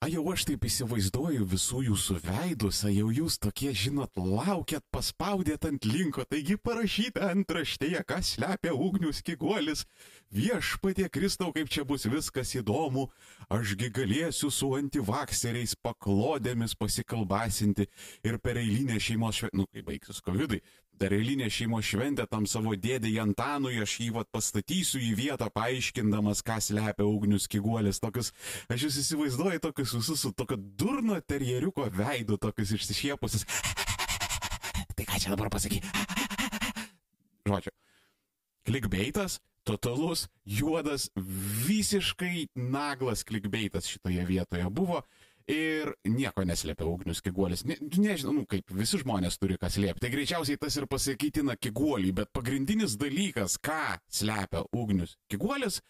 A jau aš taip įsivaizduoju visų jūsų veidus, a jau jūs tokie, žinot, laukiat, paspaudėt ant linko, taigi parašyta antraštėje, kas slepia ugnius kiguolis. Viešpatie Kristau, kaip čia bus viskas įdomu, ašgi galėsiu su antivakseriais paklodėmis pasikalbasinti ir per eilinę šeimos šventę, nu kai baigsis COVID, per eilinę šeimos šventę tam savo dėdį Antanui aš jį vat pastatysiu į vietą, paaiškindamas, ką slepia ugnius kiguolis. Tokius, aš jūs įsivaizduoju tokius visus su tokio durno terjeriuko veidu, tokius išsišiepusius. tai ką čia dabar pasaky? Žodžiu. Klikbeitas, totalus, juodas, visiškai naglas klikbeitas šitoje vietoje buvo ir nieko neslėpia ugnius kiguolis. Ne, nežinau, nu, kaip visi žmonės turi ką slėpti. Tai greičiausiai tas ir pasakytina kiguolį, bet pagrindinis dalykas, ką slepia ugnius kiguolis,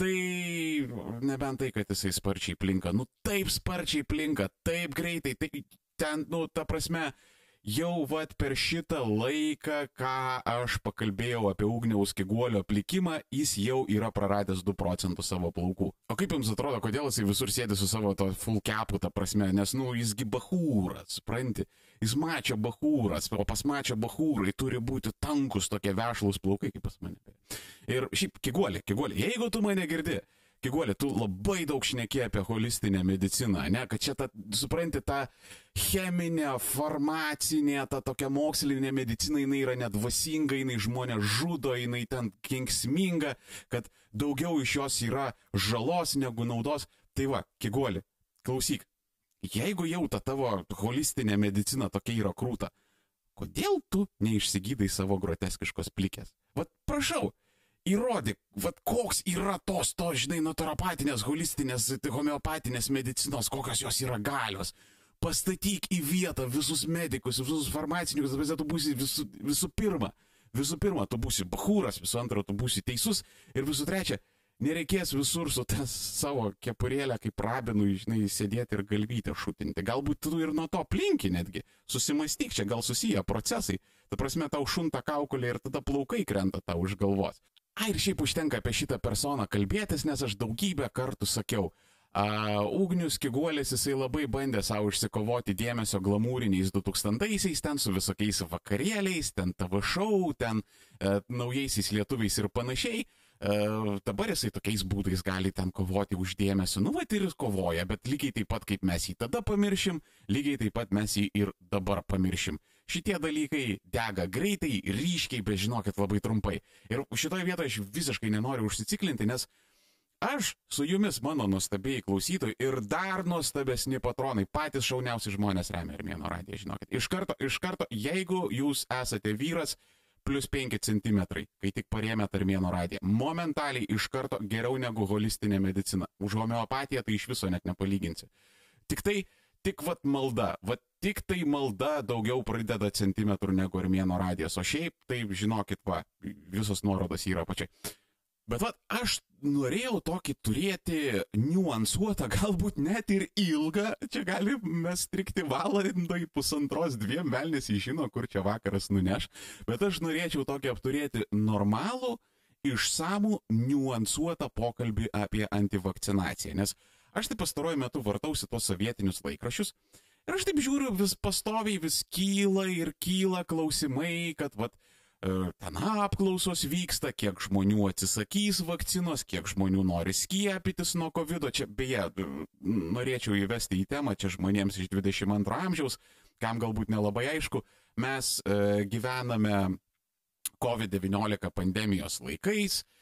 tai nebent tai, kad jisai sparčiai plinka. Nu, taip sparčiai plinka, taip greitai, tai ten, nu, ta prasme, jau vat per šitą laiką, ką aš pakalbėjau apie ugniaus kiguolio plikimą, jis jau yra praradęs 2 procentus savo plaukų. O kaip jums atrodo, kodėl jisai visur sėdi su savo to full capu, ta prasme, nes, nu, jisgi bahūras, supranti, jis mačia bahūras, o pas mačia bahūrai turi būti tankus tokie vešlus plaukai, kaip pas mane. Ir šiaip kiguolį, kiguolį, jeigu tu mane girdi, Kiguolė, tu labai daug šneki apie holistinę mediciną, ne, kad čia, ta, supranti, ta cheminė, farmacinė, ta tokia mokslinė medicina, jinai yra nedvasinga, jinai žmonės žudo, jinai ten kenksminga, kad daugiau iš jos yra žalos negu naudos. Tai va, Kiguolė, klausyk, jeigu jau ta tavo holistinė medicina tokia yra krūta, kodėl tu neišsigydai savo groteskiškos plikės? Vat prašau, įrodyk, vad koks yra tos, to, žinai, naturapatinės, holistinės, tai homeopatinės medicinos, kokios jos yra galios. Pastatyk į vietą visus medikus, visus farmacininkus, bet tu būsi visų, visų pirma, visų pirma, tu būsi bahūras, visų antra, tu būsi teisus ir visų trečia, nereikės visur su tas savo kepurėlę kaip rabinui, žinai, sėdėti ir galvytę šutinti. Galbūt tu ir nuo to plinki netgi. Susimastyk, čia gal susiję procesai. Ta prasme, tau šunta kaukolė ir tada plaukai krenta tau už galvos. Ai, ir šiaip užtenka apie šitą personą kalbėtis, nes aš daugybę kartų sakiau, Uh, Ugnius Kiguolis jisai labai bandė savo išsikovoti dėmesio glamūriniais 2000-aisiais, ten su visokiais vakarėliais, ten TV šou, ten uh, naujaisiais lietuviais ir panašiai. Uh, dabar jisai tokiais būdais gali ten kovoti už dėmesį. Nu, va ir kovoja, bet lygiai taip pat kaip mes jį tada pamiršim, lygiai taip pat mes jį ir dabar pamiršim. Šitie dalykai dega greitai, ryškiai, bet žinokit labai trumpai. Ir šitoje vietoje aš visiškai nenoriu užsiciklinti, nes Aš su jumis, mano nuostabiai klausytojai ir dar nuostabesni patronai, patys šauniausi žmonės remia Armėno radiją, žinokit. Iš karto, iš karto, jeigu jūs esate vyras, plus 5 cm, kai tik parėmėt Armėno radiją, momentaliai iš karto geriau negu holistinė medicina. Už homeopatiją tai iš viso net nepalyginsi. Tik tai, tik vat malda, vat tik tai malda daugiau prideda centimetrų negu Armėno radijas, o šiaip, tai žinokit, va, visos nuorodos yra pačiai. Bet vat, aš norėjau tokį turėti niuansuotą, galbūt net ir ilgą, čia gali mes strikti valandai pusantros dviem, velnis žino, kur čia vakaras nuneš, bet aš norėčiau tokį apturėti normalų, išsamų, niuansuotą pokalbį apie antivakcinaciją, nes aš tai pastaruoju metu vartausi tos sovietinius laikrašius ir aš taip žiūriu, vis pastoviai vis kyla ir kyla klausimai, kad vat, ten apklausos vyksta, kiek žmonių atsisakys vakcinos, kiek žmonių nori skiepytis nuo COVID. Čia beje, e, norėčiau įvesti į temą, čia žmonėms iš 22 amžiaus, kam galbūt nelabai aišku, mes e, gyvename COVID-19 pandemijos laikais, E,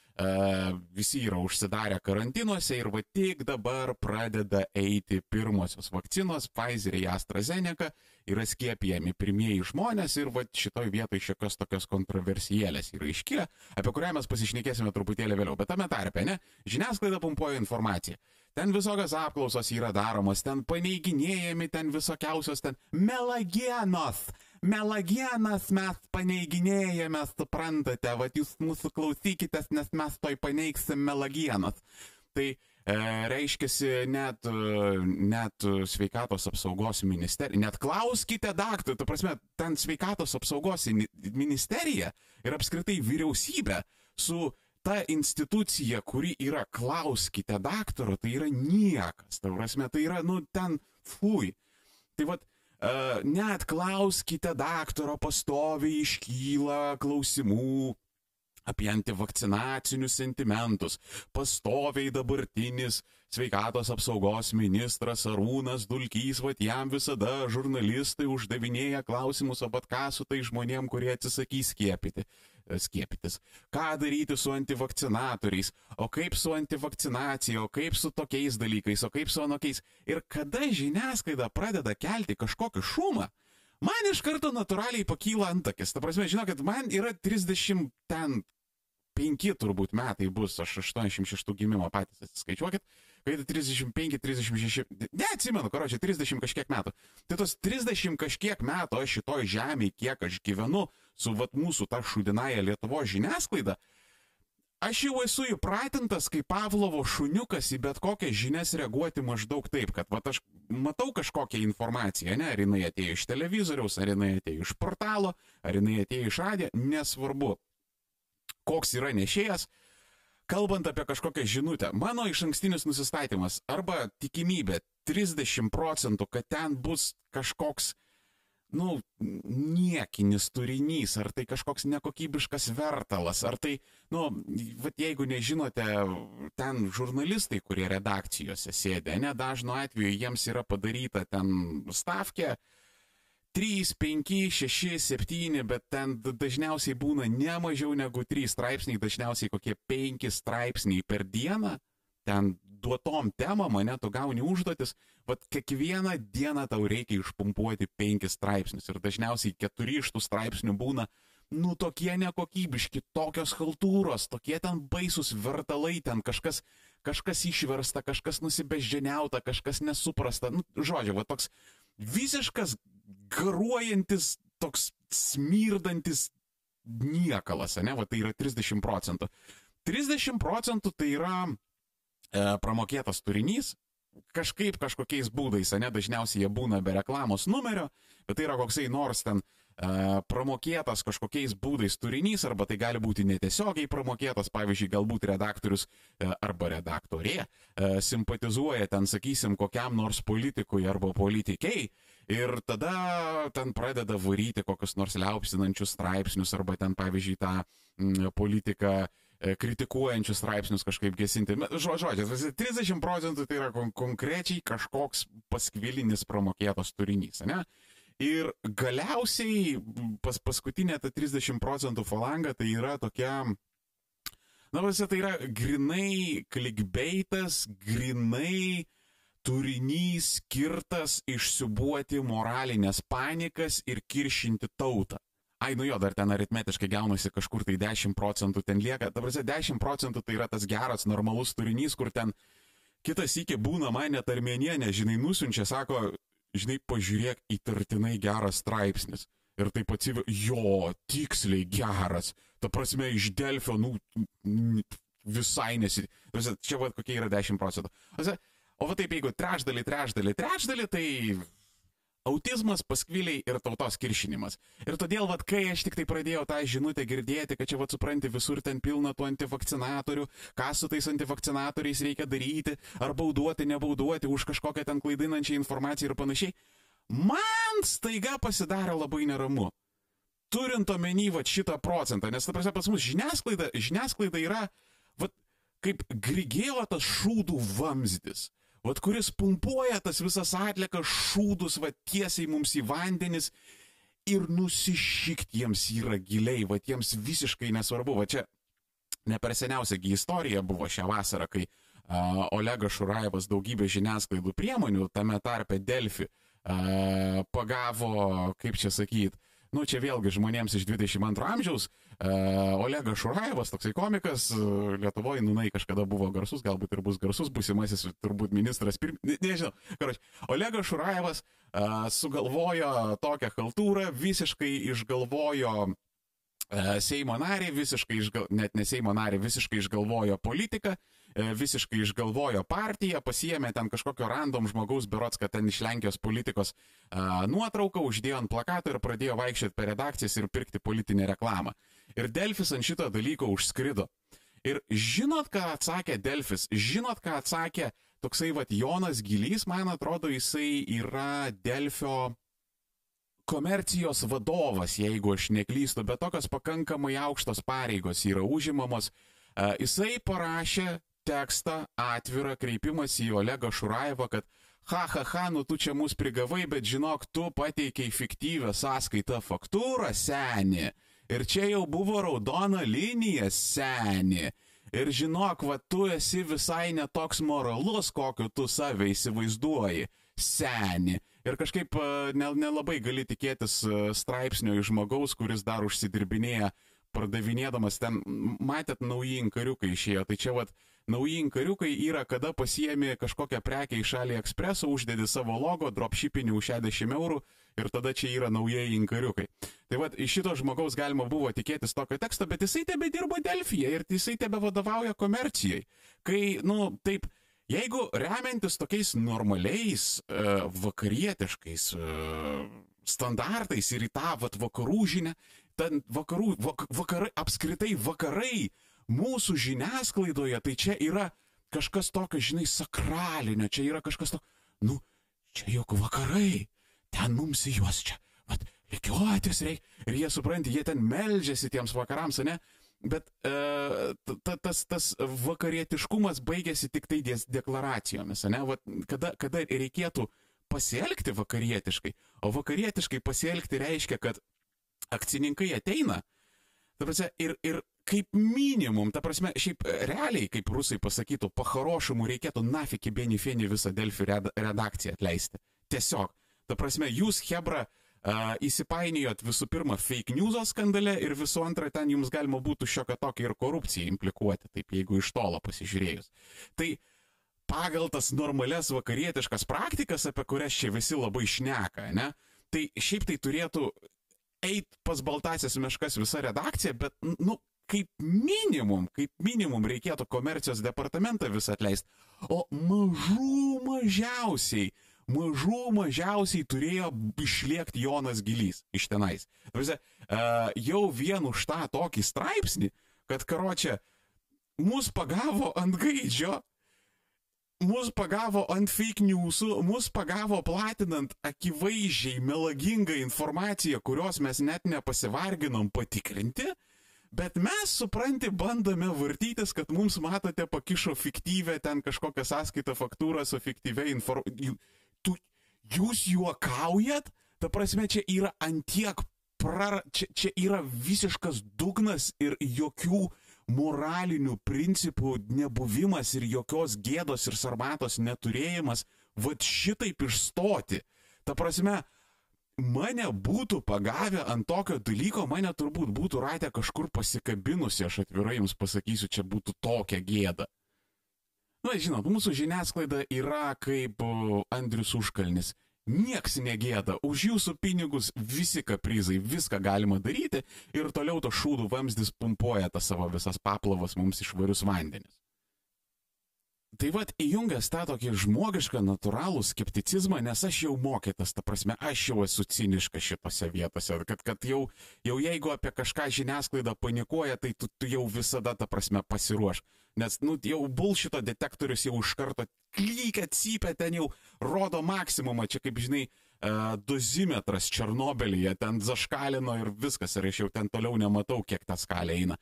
visi yra užsidarę karantinuose ir va tik dabar pradeda eiti pirmosios vakcinos, Pfizer, AstraZeneca, yra skiepijami pirmieji žmonės ir va šitoj vietoj šiokios tokios kontroversijelės yra iškilę, apie kurią mes pasišnekėsime truputėlį vėliau, bet tame tarpe, ne, žiniasklaida pumpuoja informaciją. Ten visokios apklausos yra daromos, ten paneiginėjami, ten visokiausios, ten melagienos melagienas mes paneiginėjame, suprantate, va jūs mūsų klausykitės, nes mes toj paneigsim melagienas. Tai e, reiškia, net, net sveikatos apsaugos ministerija, net klauskite daktarų, tu prasme, ten sveikatos apsaugos ministerija ir apskritai vyriausybė su ta institucija, kuri yra klauskite daktaro, tai yra niekas. Tai prasme, tai yra, nu, ten, fui. Tai vad, net klauskite daktaro pastoviai iškyla klausimų apie antivakcinacinius sentimentus. Pastoviai dabartinis sveikatos apsaugos ministras Arūnas Dulkys, va jam visada žurnalistai uždavinėja klausimus, o pat ką su tai žmonėm, kurie atsisakys skiepyti, e, skiepytis. Ką daryti su antivakcinatoriais, o kaip su antivakcinacija, o kaip su tokiais dalykais, o kaip su anokiais. Ir kada žiniasklaida pradeda kelti kažkokį šumą, man iš karto natūraliai pakyla antakis. Ta prasme, žinokit, man yra 30 ten penki turbūt metai bus, aš 86 gimimo patys atsiskaičiuokit, kai 35, 36, neatsimenu, karočią, 30 kažkiek metų. Tai tos 30 kažkiek metų aš šitoj žemėje, kiek aš gyvenu su vat mūsų ta šudinaja Lietuvo žiniasklaida, aš jau esu įpratintas kaip Pavlovo šuniukas į bet kokias žinias reaguoti maždaug taip, kad vat aš matau kažkokią informaciją, ne, ar jinai atėjo iš televizoriaus, ar jinai atėjo iš portalo, ar jinai atėjo iš radijo, nesvarbu koks yra nešėjas, kalbant apie kažkokią žinutę, mano iš ankstinis nusistatymas arba tikimybė 30 procentų, kad ten bus kažkoks, nu, niekinis turinys, ar tai kažkoks nekokybiškas vertalas, ar tai, nu, vat jeigu nežinote, ten žurnalistai, kurie redakcijose sėdė, ne dažnu atveju jiems yra padaryta ten stavkė, 3, 5, 6, 7, bet ten dažniausiai būna ne mažiau negu 3 straipsniai, dažniausiai kokie 5 straipsniai per dieną, ten duotom temam, mane tu gauni užduotis, bet kiekvieną dieną tau reikia išpumpuoti 5 straipsnius. Ir dažniausiai 4 iš tų straipsnių būna, nu tokie nekokybiški, tokios kultūros, tokie ten baisus vertalai, ten kažkas, kažkas išversta, kažkas nusibeždžianiauta, kažkas nesuprasta, nu, žodžiu, va toks visiškas garuojantis, toks smirdantis niekalas, ne, va tai yra 30 procentų. 30 procentų tai yra e, pramokėtas turinys, kažkaip kažkokiais būdais, ne, dažniausiai jie būna be reklamos numerio, bet tai yra koksai nors ten e, pramokėtas kažkokiais būdais turinys, arba tai gali būti netiesiogiai pramokėtas, pavyzdžiui, galbūt redaktorius e, arba redaktorė e, simpatizuoja ten, sakysim, kokiam nors politikui arba politikiai Ir tada ten pradeda varyti kokius nors liaupsinančius straipsnius arba ten, pavyzdžiui, tą m, politiką e, kritikuojančius straipsnius kažkaip gesinti. Žodžiu, 30 procentų tai yra kon konkrečiai kažkoks paskvilinis pramokėtos turinys, ne? Ir galiausiai pas paskutinė ta 30 procentų falanga tai yra tokia, na, visi tai yra grinai klikbeitas, grinai turinys skirtas išsiubuoti moralinės panikas ir kiršinti tautą. Ai, nu jo, dar ten aritmetiškai gaunasi kažkur tai 10 procentų ten lieka. Ta prasme, 10 procentų tai yra tas geras, normalus turinys, kur ten kitas iki būna mane tarmenienė, žinai, nusiunčia, sako, žinai, pažiūrėk, įtartinai geras straipsnis. Ir taip atsiveria, jo, tiksliai geras. Ta prasme, iš Delfio, nu, visai nesi. Čia va kokie yra 10 procentų. O va taip, jeigu trečdalį, trečdalį, trečdalį, tai autizmas, paskviliai ir tautos kiršinimas. Ir todėl, vad, kai aš tik tai pradėjau tą žinutę girdėti, kad čia, vad, supranti, visur ten pilna tų antivakcinatorių, ką su tais antivakcinatoriais reikia daryti, ar bauduoti, nebauduoti už kažkokią ten klaidinančią informaciją ir panašiai, man staiga pasidarė labai neramu. Turint omeny, va, šitą procentą, nes, ta prasme, pas mus žiniasklaida, žiniasklaida yra, va, kaip grigėjotas šūdų vamzdis vat kuris pumpuoja tas visas atliekas šūdus, va tiesiai mums į vandenis ir nusišykt jiems yra giliai, va jiems visiškai nesvarbu. Va čia ne per seniausiai istorija buvo šią vasarą, kai uh, Olegas Šurajevas daugybė žiniasklaidų priemonių, tame tarpe Delfi, uh, pagavo, kaip čia sakyti, nu čia vėlgi žmonėms iš 22 amžiaus, uh, Olegas Šurajevas, toksai komikas, uh, Lietuvoje, nunai kažkada buvo garsus, galbūt ir bus garsus, busimasis turbūt ministras, pirm... ne, nežinau, karoči, Olegas Šurajevas uh, sugalvojo tokią kultūrą, visiškai išgalvojo Seimo narį, visiškai, išgal... net ne Seimo narį, visiškai išgalvojo politiką, E, visiškai išgalvojo partiją, pasiemė ten kažkokio random žmogaus, berots, kad ten iš Lenkijos politikos a, nuotrauką, uždėjo ant plakato ir pradėjo vaikščioti per redakcijas ir pirkti politinę reklamą. Ir Delfis ant šito dalyko užskrido. Ir žinot, ką atsakė Delfis, žinot, ką atsakė toksai vad Jonas Gilys, man atrodo, jisai yra Delfio komercijos vadovas, jeigu aš neklystu, bet tokios pakankamai aukštos pareigos yra užimamos. Uh, jisai parašė tekstą atvirą kreipimąsi į Olegą Šuraevą, kad ha, ha, ha, nu tu čia mus prigavai, bet žinok, tu pateikiai fiktyvę sąskaitą faktūrą, seni. Ir čia jau buvo raudona linija, seni. Ir žinok, va, tu esi visai netoks moralus, kokiu tu save įsivaizduoji, seni. Ir kažkaip nelabai gali tikėtis straipsnio iš žmogaus, kuris dar užsidirbinėja pardavinėdamas ten, matėt, nauji inkariukai išėjo. Tai čia vat, nauji inkariukai yra, kada pasiemi kažkokią prekę iš AliExpress, uždedi savo logo, dropshippinį už 60 eurų ir tada čia yra naujieji inkariukai. Tai vad, iš šito žmogaus galima buvo tikėtis tokio teksto, bet jisai tebe dirbo Delfija ir jisai tebe vadovauja komercijai. Kai, nu, taip, jeigu remiantis tokiais normaliais, uh, vakarietiškais uh, standartais ir į tą vat, vakarų žinę, ten vakarų, vak, vakarai, apskritai vakarai mūsų žiniasklaidoje, tai čia yra kažkas tokio, žinai, sakralinio, čia yra kažkas tokio, nu, čia juk vakarai, ten mums į juos čia, vat, likiuotis reikia, ir jie supranti, jie ten melžiasi tiems vakarams, ne? Bet e, ta, tas, tas vakarietiškumas baigėsi tik tai deklaracijomis, ne? Vat, kada, kada reikėtų pasielgti vakarietiškai, o vakarietiškai pasielgti reiškia, kad akcininkai ateina. Prasme, ir, ir kaip minimum, ta prasme, šiaip realiai, kaip rusai pasakytų, paharošimų reikėtų nafiki benifeni visą Delfi redakciją atleisti. Tiesiog. Ta prasme, jūs, Hebra, uh, įsipainiojot visų pirma fake news skandale ir visų antra, ten jums galima būtų šiokią tokią ir korupciją implikuoti, taip jeigu iš tolo pasižiūrėjus. Tai pagal tas normales vakarietiškas praktikas, apie kurias čia visi labai šneka, ne? Tai šiaip tai turėtų eit pas Baltasias meškas visa redakcija, bet, nu, kaip minimum, kaip minimum reikėtų komercijos departamentą visą atleisti. O mažų mažiausiai, mažų mažiausiai turėjo išliekti Jonas Gilys iš tenais. Visi, uh, jau vien už tą tokį straipsnį, kad karočią mus pagavo ant gaidžio, mus pagavo ant fake newsų, mus pagavo platinant akivaizdžiai melagingą informaciją, kurios mes net nepasivarginom patikrinti, bet mes, supranti, bandome vartytis, kad mums matote pakišo fiktyvę ten kažkokią sąskaitą faktūrą su fiktyvia informacija. Jūs juokaujat? Ta prasme, čia yra antiek prar... Čia, čia yra visiškas dugnas ir jokių moralinių principų nebuvimas ir jokios gėdos ir sarmatos neturėjimas, vad šitaip išstoti. Ta prasme, mane būtų pagavę ant tokio dalyko, mane turbūt būtų ratę kažkur pasikabinusi, aš atvirai jums pasakysiu, čia būtų tokia gėda. Na, žinot, mūsų žiniasklaida yra kaip Andrius Užkalnis. Niekas negėda, už jūsų pinigus visi kaprizai, viską galima daryti ir toliau to šūdų vamzdis pumpuoja tas savo visas paplavas mums išvarius vandenis. Tai vad įjungęs tą tokį žmogišką, natūralų skepticizmą, nes aš jau mokytas, ta prasme, aš jau esu ciniškas šitose vietose, kad, kad jau, jau jeigu apie kažką žiniasklaida panikuoja, tai tu, tu jau visada, ta prasme, pasiruoš. Nes, nu, jau bulšito detektorius jau iš karto klykia, cypia, ten jau rodo maksimumą, čia kaip žinai, uh, dozimetras Černobilyje, ten zaškalino ir viskas, ir aš jau ten toliau nematau, kiek ta skalė eina.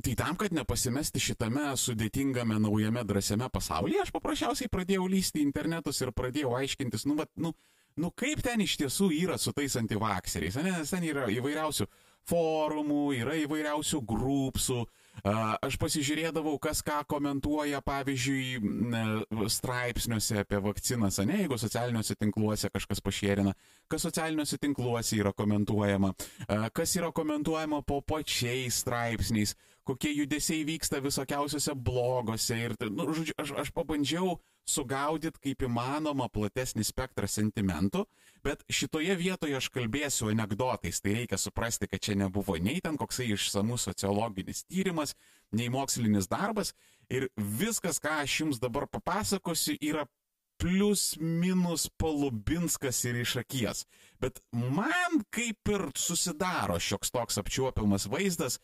Tai tam, kad nepasimesti šitame sudėtingame, naujame, drąsiame pasaulyje, aš paprasčiausiai pradėjau lysti į internetus ir pradėjau aiškintis, nu, vat, nu, nu kaip ten iš tiesų yra su tais antivakseriais, nes ten yra įvairiausių forumų, yra įvairiausių grupsų, Aš pasižiūrėdavau, kas ką komentuoja, pavyzdžiui, straipsniuose apie vakcinas, ne, jeigu socialiniuose tinkluose kažkas pašėrina, kas socialiniuose tinkluose yra komentuojama, kas yra komentuojama po pačiais straipsniais, kokie judesiai vyksta visokiausiuose blogose ir, nu, žodžiu, aš, aš pabandžiau sugaudyti kaip įmanoma platesnį spektrą sentimentų, bet šitoje vietoje aš kalbėsiu anegdotais, tai reikia suprasti, kad čia nebuvo nei ten koksai išsamus sociologinis tyrimas, nei mokslinis darbas ir viskas, ką aš jums dabar papasakosiu, yra plius minus palubinskas ir iš akies. Bet man kaip ir susidaro šioks toks apčiuopiamas vaizdas,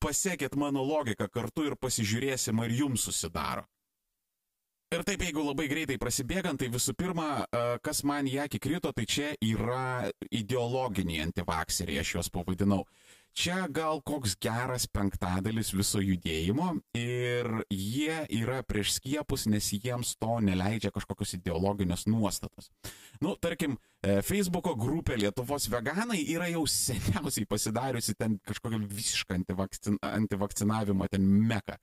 pasiekit mano logiką kartu ir pasižiūrėsim, ar jums susidaro. Ir taip, jeigu labai greitai prasibėgant, tai visų pirma, kas man į akį krito, tai čia yra ideologiniai antivakseriai, aš juos pavadinau. Čia gal koks geras penktadalis viso judėjimo ir jie yra prieš skiepus, nes jiems to neleidžia kažkokios ideologinės nuostatos. Nu, tarkim, e, Facebook'o grupė Lietuvos veganai yra jau seniausiai pasidariusi ten kažkokią visišką antivakcin, antivakcinavimą ten meką.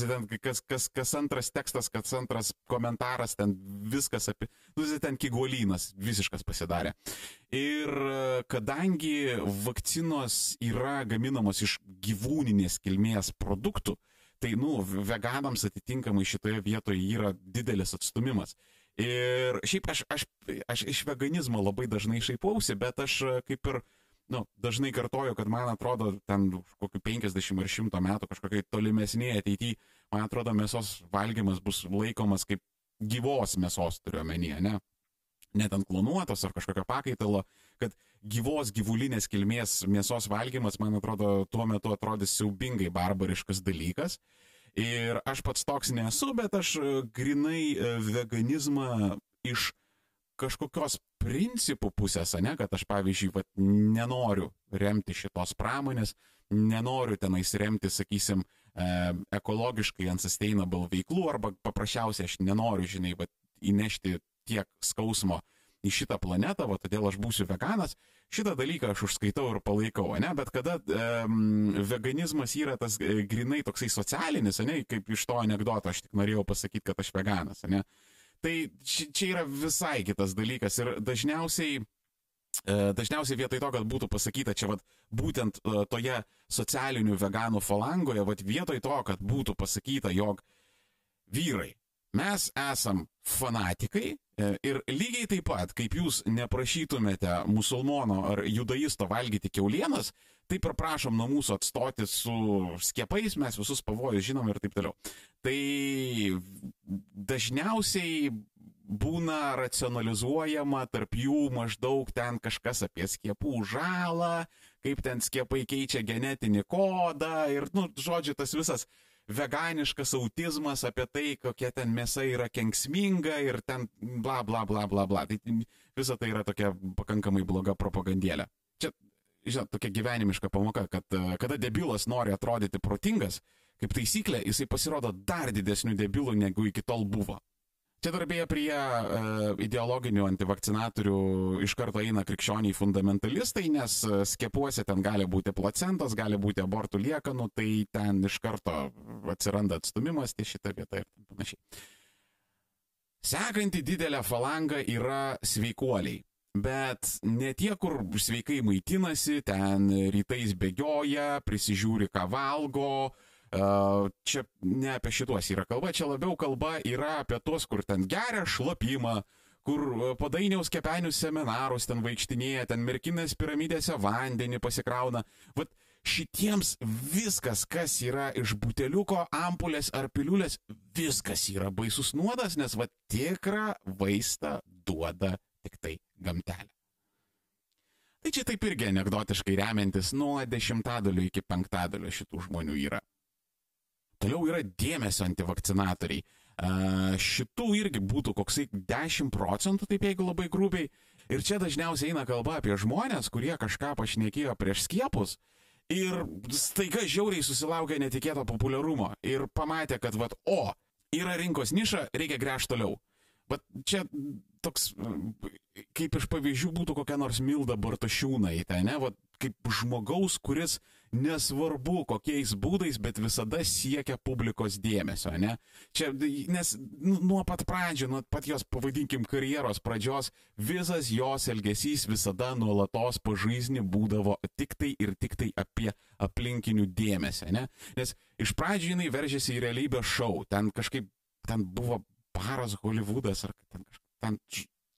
Ten kas, kas, kas antras tekstas, kas antras komentaras, ten viskas apie, nu, ten kiguolynas visiškas pasidarė. Ir kadangi vakcinos yra gaminamos iš gyvūninės kilmės produktų, tai, nu, veganams atitinkamai šitoje vietoje yra didelis atstumimas. Ir šiaip aš, aš, aš iš veganizmo labai dažnai šaipausi, bet aš kaip ir nu, dažnai kartoju, kad man atrodo, ten kokiu 50 ar 100 metų kažkokiai tolimesnėje ateityje, man atrodo, mėsos valgymas bus laikomas kaip gyvos mėsos turiuomenyje, ne? Net ant klonuotos ar kažkokio pakaitalo, kad gyvos gyvulinės kilmės mėsos valgymas, man atrodo, tuo metu atrodys siaubingai barbariškas dalykas. Ir aš pats toks nesu, bet aš e, grinai e, veganizmą iš kažkokios principų pusės, ne, kad aš pavyzdžiui, vat, nenoriu remti šitos pramonės, nenoriu tenais remti, sakysim, e, ekologiškai unsustainable veiklų arba paprasčiausiai aš nenoriu, žinai, vat, įnešti tiek skausmo į šitą planetą, o todėl aš būsiu veganas, šitą dalyką aš užskaitau ir palaikau, ne, bet kada um, veganizmas yra tas e, grinai toksai socialinis, ne, kaip iš to anegdoto aš tik norėjau pasakyti, kad aš veganas, ne, uh, Tai čia yra visai kitas dalykas. Ir dažniausiai, e, dažniausiai vietoj to, kad būtų pasakyta čia vat, būtent e, toje socialinių veganų falangoje, vat, vietoj to, kad būtų pasakyta, jog vyrai, mes esam fanatikai ir lygiai taip pat, kaip jūs neprašytumėte musulmono ar judaisto valgyti keulienas, taip ir prašom nuo mūsų atstoti su skiepais, mes visus pavojus žinom ir taip toliau. Tai dažniausiai būna racionalizuojama tarp jų maždaug ten kažkas apie skiepų žalą, kaip ten skiepai keičia genetinį kodą ir, nu, žodžiu, tas visas veganiškas autizmas apie tai, kokia ten mėsa yra kenksminga ir ten bla bla bla bla bla. Tai visa tai yra tokia pakankamai bloga propagandėlė. Čia žinot, tokia gyvenimiška pamoka, kad e, kada debilas nori atrodyti protingas, kaip taisyklė, jisai pasirodo dar didesnių debilų, negu iki tol buvo. Čia dar beje prie uh, ideologinių antivakcinatorių iš karto eina krikščioniai fundamentalistai, nes e, skiepuose ten gali būti placentos, gali būti abortų liekanų, tai ten iš karto atsiranda atstumimas ties šitą vietą ir panašiai. Sekanti didelė falanga yra sveikuoliai. Bet ne tie, kur sveikai maitinasi, ten rytais bėgioja, prisižiūri, ką valgo. Čia ne apie šituos yra kalba, čia labiau kalba yra apie tuos, kur ten geria šlapimą, kur padainiaus kepenių seminarus ten vaikštinėja, ten merkinės piramidėse vandenį pasikrauna. Vat šitiems viskas, kas yra iš buteliuko, ampulės ar piliulės, viskas yra baisus nuodas, nes va tikrą vaistą duoda tik tai gamtelę. Tai čia taip irgi anegdotiškai remiantis nuo dešimtadalio iki penktadalio šitų žmonių yra. Toliau yra dėmesio antivakcinatoriai. Uh, šitų irgi būtų koksai 10 procentų, taip jeigu labai grubiai. Ir čia dažniausiai eina kalba apie žmonės, kurie kažką pašnekėjo prieš skiepus ir staiga žiauriai susilaukė netikėto populiarumo ir pamatė, kad, vad, o, yra rinkos niša, reikia gręžti toliau. Bet čia toks, kaip iš pavyzdžių būtų kokia nors Milda Bartašiūnaitė, ne, va, kaip žmogaus, kuris nesvarbu kokiais būdais, bet visada siekia publikos dėmesio, ne? Čia, nes nu, nuo pat pradžio, nuo pat jos, pavadinkim, karjeros pradžios, visas jos elgesys visada nuolatos pažaisni būdavo tik tai ir tik tai apie aplinkinių dėmesio, ne? Nes iš pradžių jinai veržėsi į realybės šou, ten kažkaip, ten buvo paras Hollywoodas ar ten kažkas ten,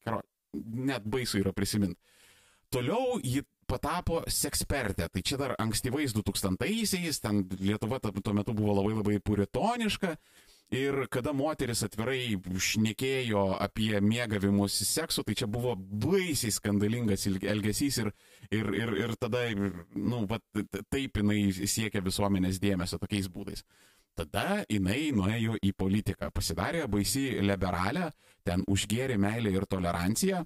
karo, net baisu yra prisiminti. Toliau ji patapo sekspertė, tai čia dar ankstyvais 2000-aisiais, ten Lietuva tuo metu buvo labai labai puritoniška Ir kada moteris atvirai šnekėjo apie mėgavimus seksu, tai čia buvo baisiai skandalingas elgesys ir, ir, ir, ir tada, nu, va, taip jinai siekia visuomenės dėmesio tokiais būdais. Tada jinai nuėjo į politiką, pasidarė baisi liberalę, ten užgėrė meilę ir toleranciją.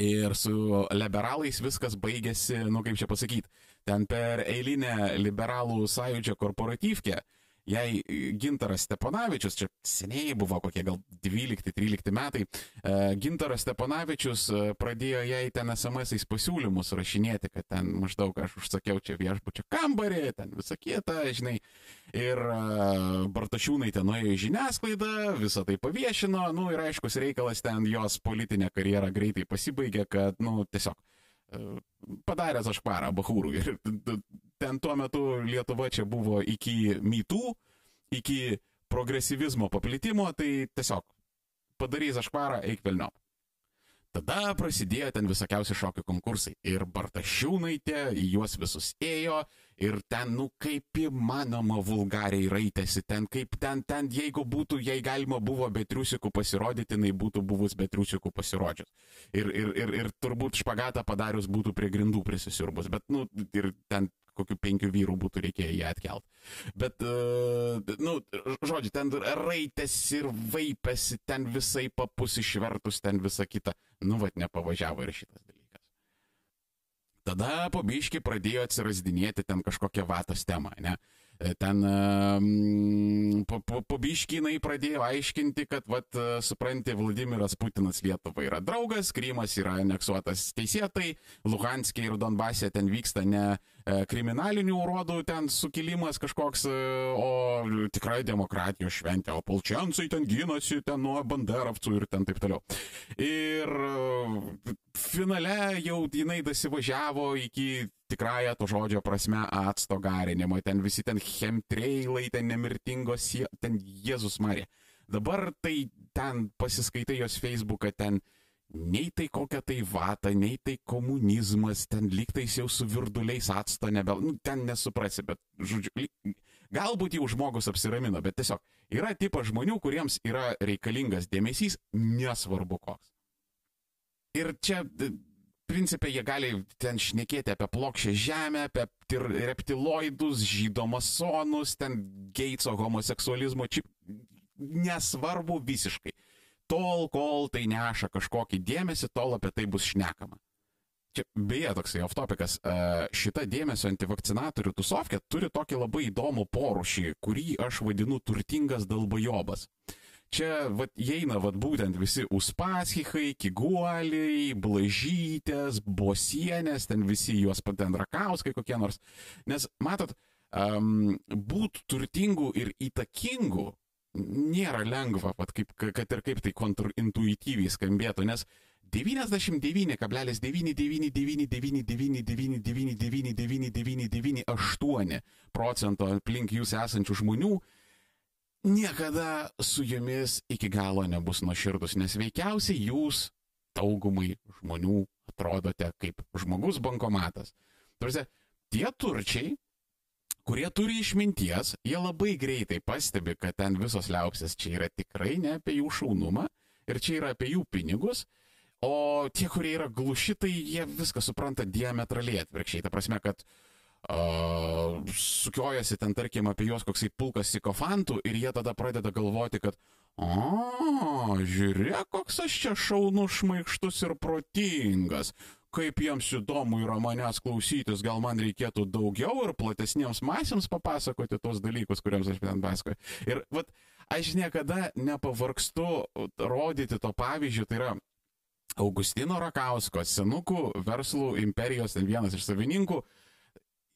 Ir su liberalais viskas baigėsi, nu kaip čia pasakyti, ten per eilinę liberalų sąjūdžio korporatyvkę jai Gintaras Steponavičius, čia seniai buvo kokie gal 12-13 metai, e, Gintaras Steponavičius e, pradėjo jai ten SMS-ais pasiūlymus rašinėti, kad ten maždaug aš užsakiau čia viešbučio kambarį, ten visą kitą, žinai. Ir e, Bartašiūnai ten nuėjo į žiniasklaidą, visą tai paviešino, nu ir aiškus reikalas ten jos politinė karjera greitai pasibaigė, kad, nu, tiesiog padaręs aš parą bahūrų. Ir ten tuo metu Lietuva čia buvo iki mytų, iki progresyvizmo paplitimo, tai tiesiog padarys aš parą, eik velnio. Tada prasidėjo ten visokiausi šokių konkursai. Ir Bartašiūnaitė į juos visus ėjo, ir ten, nu, kaip įmanoma vulgariai raitėsi, ten, kaip ten, ten, jeigu būtų, jei galima buvo be triusikų pasirodyti, jinai būtų buvus be triusikų pasirodžius. Ir, ir, ir, ir turbūt špagatą padarius būtų prie grindų prisisiurbus, bet, nu, ir ten kokių penkių vyrų būtų reikėję ją atkelt. Bet, uh, nu, žodžiu, ten raitės ir vaipėsi, ten visai papus išvertus, ten visa kita. Nu, vad, nepavažiavo ir šitas dalykas. Tada po biški pradėjo atsirasdinėti ten kažkokią vatos temą, ne? E, ten um, po, po, po biškinai pradėjo aiškinti, kad, vat, supranti, Vladimiras Putinas Lietuva yra draugas, Krymas yra aneksuotas teisėtai, Luhanskė ir Donbasė ten vyksta ne e, kriminalinių urodų ten sukilimas kažkoks, e, o tikrai demokratijos šventė, o polčiansai ten gynasi ten nuo banderovcų ir ten taip toliau. Ir finale jau jinai dasivažiavo iki tikrąją to žodžio prasme acto garinimo, ten visi ten chemtreilai, ten nemirtingos, ten Jėzus Marija. Dabar tai ten pasiskaitai jos Facebooką, ten nei tai kokia tai vata, nei tai komunizmas, ten lygtais jau su virduliais atsto nebe, nu, ten nesuprasi, bet, žodžiu, galbūt jau žmogus apsiramino, bet tiesiog yra tipas žmonių, kuriems yra reikalingas dėmesys, nesvarbu koks. Ir čia principė jie gali ten šnekėti apie plokščią žemę, apie reptiloidus, žydomasonus, ten Geitso homoseksualizmo, čia nesvarbu visiškai. Tol, kol tai neša kažkokį dėmesį, tol apie tai bus šnekama. Čia beje toksai oftopikas, šita dėmesio antivakcinatorių tusovkė turi tokį labai įdomų porušį, kurį aš vadinu turtingas dalbajobas. Čia vat, įeina vat, būtent visi uspaskichai, kiguoliai, blažytės, bosienės, ten visi juos ten rakauskai kokie nors. Nes, matot, um, būt turtingų ir įtakingų nėra lengva, vat, kaip, kad ir kaip tai kontrintuityviai skambėtų, nes 99,9999999999998 procento aplink jūs esančių žmonių niekada su jumis iki galo nebus nuoširdus, nes veikiausiai jūs daugumai žmonių atrodote kaip žmogus bankomatas. Tarsi, tie turčiai, kurie turi išminties, jie labai greitai pastebi, kad ten visos liaupsės čia yra tikrai ne apie jų šaunumą ir čia yra apie jų pinigus, o tie, kurie yra glušitai, jie viską supranta diametraliai atvirkščiai. Ta prasme, kad uh, sukiojasi ten, tarkim, apie juos koksai pulkas sikofantų ir jie tada pradeda galvoti, kad, o, žiūrėk, koks aš čia šaunus, šmaikštus ir protingas. Kaip jiems įdomu yra manęs klausytis, gal man reikėtų daugiau ir platesniems masėms papasakoti tos dalykus, kuriems aš ten pasakoju. Ir vat, aš niekada nepavargstu rodyti to pavyzdžio, tai yra Augustino Rakausko, senukų verslų imperijos, ten vienas iš savininkų,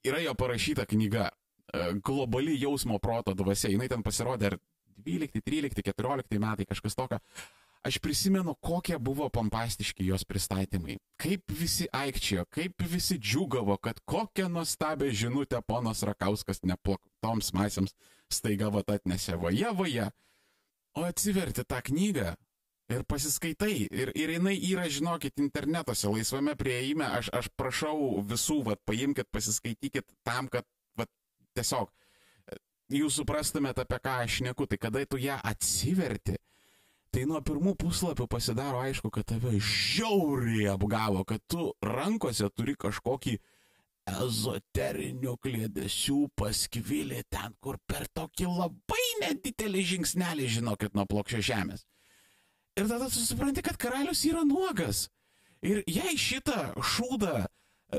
yra jo parašyta knyga e, Globali jausmo proto dvasia. Jis ten pasirodė ar 12, 13, 14 metai kažkas tokio. Aš prisimenu, kokie buvo pompastiški jos pristatymai. Kaip visi aikčiojo, kaip visi džiugavo, kad kokią nuostabią žinutę ponas Rakauskas neplaktoms masėms staiga vat atnešė vaje vaje. O atsiverti tą knygą ir pasiskaitai. Ir, ir jinai yra, žinokit, internetuose, laisvame prieime. Aš, aš prašau visų, vat, paimkite, pasiskaitykit tam, kad vat, tiesiog jūs suprastumėte, apie ką aš neku, tai kada tu ją atsiverti, tai nuo pirmų puslapių pasidaro aišku, kad tave žiauriai apgavo, kad tu rankose turi kažkokį ezoterinių klėdesių paskvilį ten, kur per tokį labai nedidelį žingsnelį, žinokit, nuo plokščio žemės. Ir tada tu supranti, kad karalius yra nuogas. Ir jei šitą šūdą